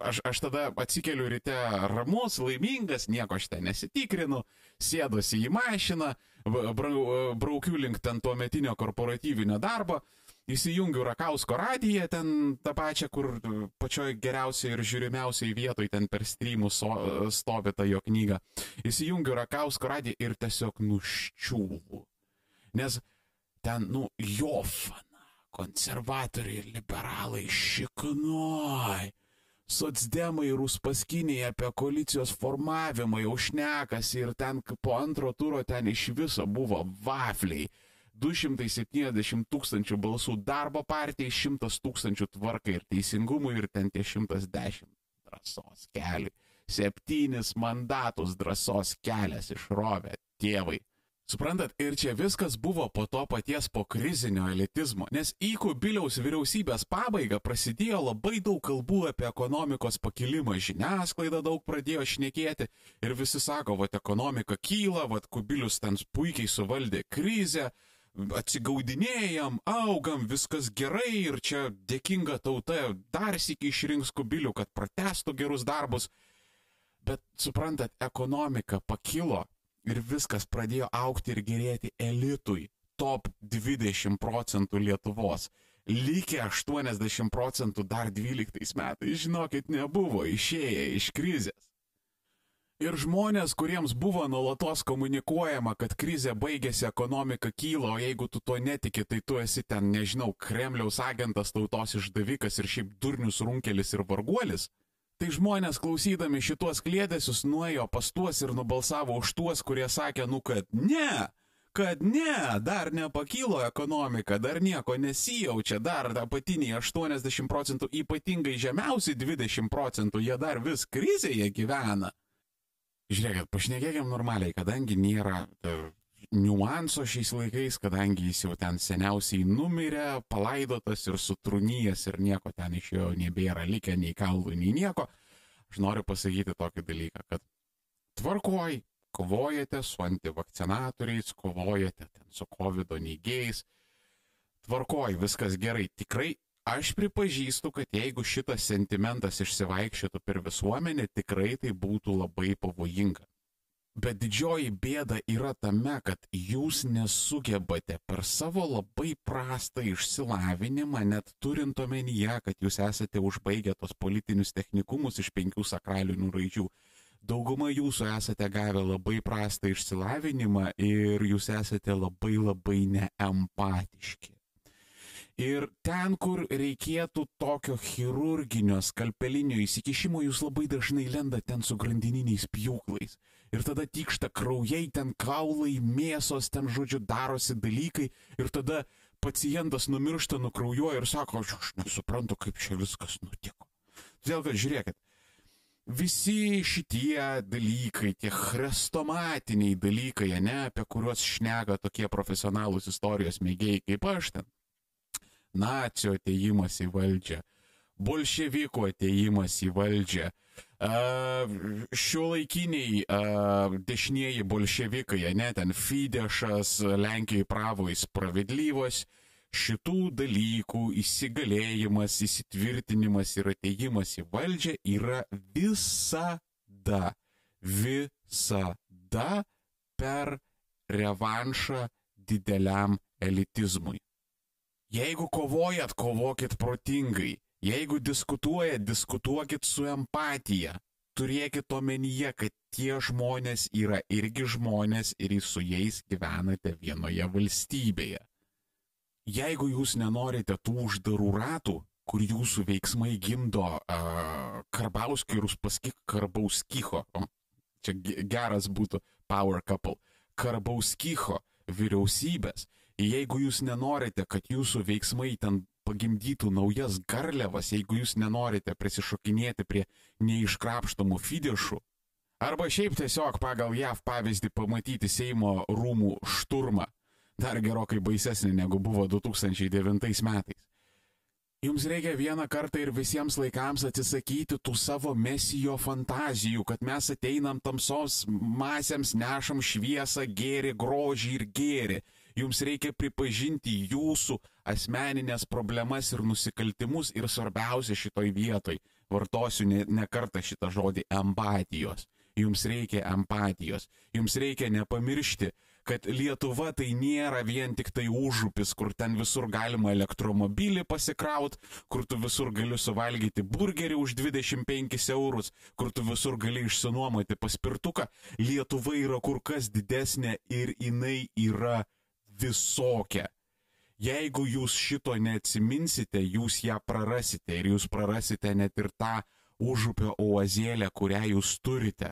aš, aš tada atsikeliu ryte ramus, laimingas, nieko aš ten nesitikrinu, sėdosi į mašiną, braukiu link ten tuo metinio korporatyvinio darbo, įsijungiu Rakausko radiją, ten tą pačią, kur pačioj geriausiai ir žiūrimiausiai vietoj ten per streamų so, stovi ta jo knyga. Įsijungiu Rakausko radiją ir tiesiog nuščiūvu nes ten, nu, jofana, konservatoriai ir liberalai šiknoj. Sotsdemai ir uspaskiniai apie koalicijos formavimą jau šnekasi ir ten po antro turo ten iš viso buvo vafliai. 270 tūkstančių balsų darbo partijai, 100 tūkstančių tvarkai ir teisingumui ir ten tie 110 drąsos keliai. Septynis mandatus drąsos kelias išrovė tėvai. Suprantat, ir čia viskas buvo po to paties po krizinio elitizmo, nes į Kubiliaus vyriausybės pabaigą prasidėjo labai daug kalbų apie ekonomikos pakilimą, žiniasklaida daug pradėjo šnekėti ir visi sako, va, ekonomika kyla, va, Kubilius ten puikiai suvaldė krizę, atsigaudinėjam, augam, viskas gerai ir čia dėkinga tauta dar sėki išrinks Kubilių, kad pratestų gerus darbus. Bet suprantat, ekonomika pakilo ir viskas pradėjo aukti ir gerėti elitui, top 20 procentų Lietuvos. Lygiai 80 procentų dar 12 metais, žinokit, nebuvo išėję iš krizės. Ir žmonės, kuriems buvo nuolatos komunikuojama, kad krizė baigėsi, ekonomika kyla, o jeigu tu to netiki, tai tu esi ten, nežinau, Kremliaus agentas, tautos išdavikas ir šiaip durnius runkelis ir varguolis, Tai žmonės klausydami šitos klėdesius nuėjo pas tuos ir nubalsavo už tuos, kurie sakė, nu kad ne, kad ne, dar nepakylo ekonomika, dar nieko nesijaučia, dar apatiniai 80 procentų, ypatingai žemiausi 20 procentų, jie dar vis krizėje gyvena. Žiūrėkit, pašnekėkim normaliai, kadangi nėra niuanso šiais laikais, kadangi jis jau ten seniausiai numirė, palaidotas ir sutrūnyjas ir nieko ten iš jo nebėra likę, nei kaulų, nei nieko, aš noriu pasakyti tokį dalyką, kad tvarkoj, kovojate su antivakcinatoriais, kovojate ten su COVID neigėjais, tvarkoj, viskas gerai, tikrai aš pripažįstu, kad jeigu šitas sentimentas išsivaikščiotų per visuomenę, tikrai tai būtų labai pavojinga. Bet didžioji bėda yra tame, kad jūs nesugebate per savo labai prastą išsilavinimą, net turint omenyje, kad jūs esate užbaigę tos politinius technikumus iš penkių sakralinių raidžių. Dauguma jūsų esate gavę labai prastą išsilavinimą ir jūs esate labai labai neempatiški. Ir ten, kur reikėtų tokio chirurginio, skalpelinio įsikišimo, jūs labai dažnai lenda ten su grandininiais pjūklais ir tada tykšta kraujai, ten kaulai, mėsos, ten žodžiu darosi dalykai ir tada pacientas numiršta, nukraujuoja ir sako, aš, aš nesuprantu, kaip čia viskas nutiko. Todėl, kad žiūrėkit, visi šitie dalykai, tie chrestomatiniai dalykai, ne, apie kuriuos šneka tokie profesionalūs istorijos mėgėjai kaip aš ten, nacijo ateimas į valdžią, bolševikų ateimas į valdžią, šio laikiniai dešinieji bolševikai, ne ten Fidešas, Lenkijai pravoj spravedlyvos, šitų dalykų įsigalėjimas, įsitvirtinimas ir ateimas į valdžią yra visada, visada per revanšą dideliam elitizmui. Jeigu kovojat, kovokit protingai. Jeigu diskutuojat, diskutuokit su empatija. Turėkit omenyje, kad tie žmonės yra irgi žmonės ir su jais gyvenate vienoje valstybėje. Jeigu jūs nenorite tų uždarų ratų, kur jūsų veiksmai gimdo uh, Karbauskį ir Uspaskik Karbauskicho, o, čia geras būtų Power Couple, Karbauskicho vyriausybės, jeigu jūs nenorite, kad jūsų veiksmai ten pagimdytų naujas garliavas, jeigu jūs nenorite prisišokinėti prie neiškrapštomų fidešų. Arba šiaip tiesiog pagal JAV pavyzdį pamatyti Seimo rūmų šturmą, dar gerokai baisesnį negu buvo 2009 metais. Jums reikia vieną kartą ir visiems laikams atsisakyti tų savo mesijo fantazijų, kad mes ateinam tamsos masėms, nešam šviesą, gėri, grožį ir gėri Jums reikia pripažinti jūsų asmeninės problemas ir nusikaltimus ir svarbiausia šitoj vietoj, vartosiu ne, ne kartą šitą žodį - empatijos. Jums reikia empatijos. Jums reikia nepamiršti, kad Lietuva tai nėra vien tik tai užupis, kur ten visur galima elektromobilį pasikraut, kur tu visur gali suvalgyti burgerį už 25 eurus, kur tu visur gali išsinuomoti paspirtuką. Lietuva yra kur kas didesnė ir jinai yra visokia. Jeigu jūs šito neatsiminsite, jūs ją prarasite ir jūs prarasite net ir tą užupio oazėlę, kurią jūs turite.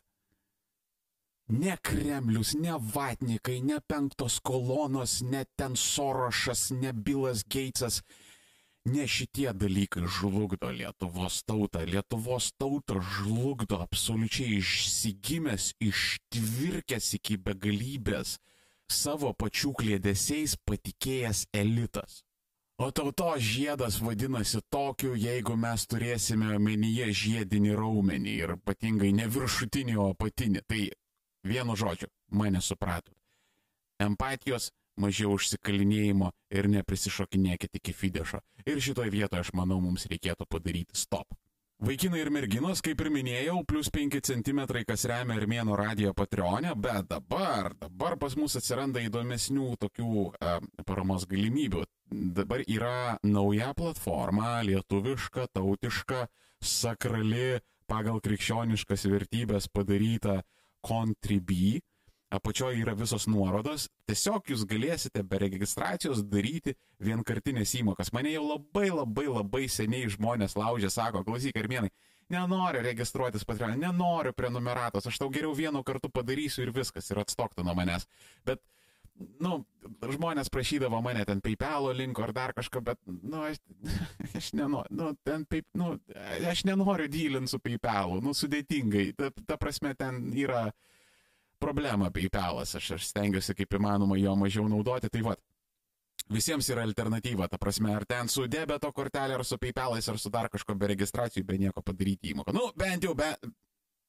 Ne Kremlius, ne Vatnikai, ne penktos kolonos, ne ten Sorošas, ne Bilas Geitsas. Ne šitie dalykai žlugdo Lietuvos tautą. Lietuvos tautą žlugdo absoliučiai išsigimęs, ištvirkęs iki begalybės savo pačių klėdesiais patikėjęs elitas. O tautos žiedas vadinasi tokiu, jeigu mes turėsime omenyje žiedinį raumenį ir ypatingai ne viršutinį, o apatinį. Tai Vienu žodžiu, mane supratot. Empatijos, mažiau užsikalinėjimo ir neprisišokinėkit iki fidešo. Ir šitoje vietoje aš manau mums reikėtų padaryti stop. Vaikinai ir merginos, kaip ir minėjau, plus 5 cm, kas remia Armėno radijo Patreonę, bet dabar, dabar pas mus atsiranda įdomesnių tokių e, paramos galimybių. Dabar yra nauja platforma, lietuviška, tautiška, sakrali, pagal krikščioniškas vertybės padaryta Contribui. Apačioje yra visos nuorodos. Tiesiog jūs galėsite be registracijos daryti vienkartinės įmokas. Mane jau labai labai labai seniai žmonės laužė, sako, klausyk, armėnai, nenoriu registruotis Patreon, nenoriu prenumeratos, aš tau geriau vienu kartu padarysiu ir viskas, ir atstoktų nuo manęs. Bet nu, žmonės prašydavo mane ten PayPal linko ar dar kažko, bet, nu, aš, aš nenoriu, nu, ten, pay, nu, aš nenoriu dylinti su PayPal, nu, sudėtingai, ta, ta prasme, ten yra problema PayPalas, aš, aš stengiuosi kaip įmanoma jo mažiau naudoti, tai vad. Visiems yra alternatyva, ta prasme, ar ten su debeto kortelė, ar su PayPalais, ar su dar kažko be registracijų, be nieko padaryti įmoką. Nu, bent jau, be,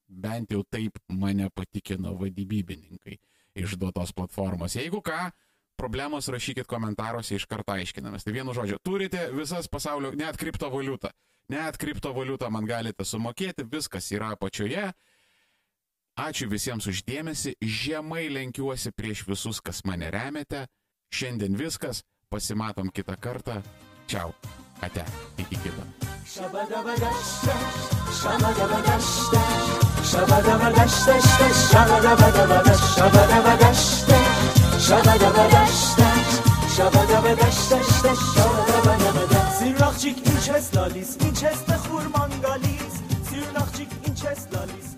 bent jau taip mane patikino vadybininkai išduotos platformos. Jeigu ką, problemos rašykit komentaruose iš karto aiškinamės. Tai vienu žodžiu, turite visas pasaulio, net kriptovaliutą. Net kriptovaliutą man galite sumokėti, viskas yra apačioje. Ačiū visiems uždėmesi, žemai lenkiuosi prieš visus, kas mane remiate. Šiandien viskas, pasimatom kitą kartą. Čiau, ate, iki kito. Sirnaqcik inches lalis, inches te xurman galis Sirnaqcik inches lalis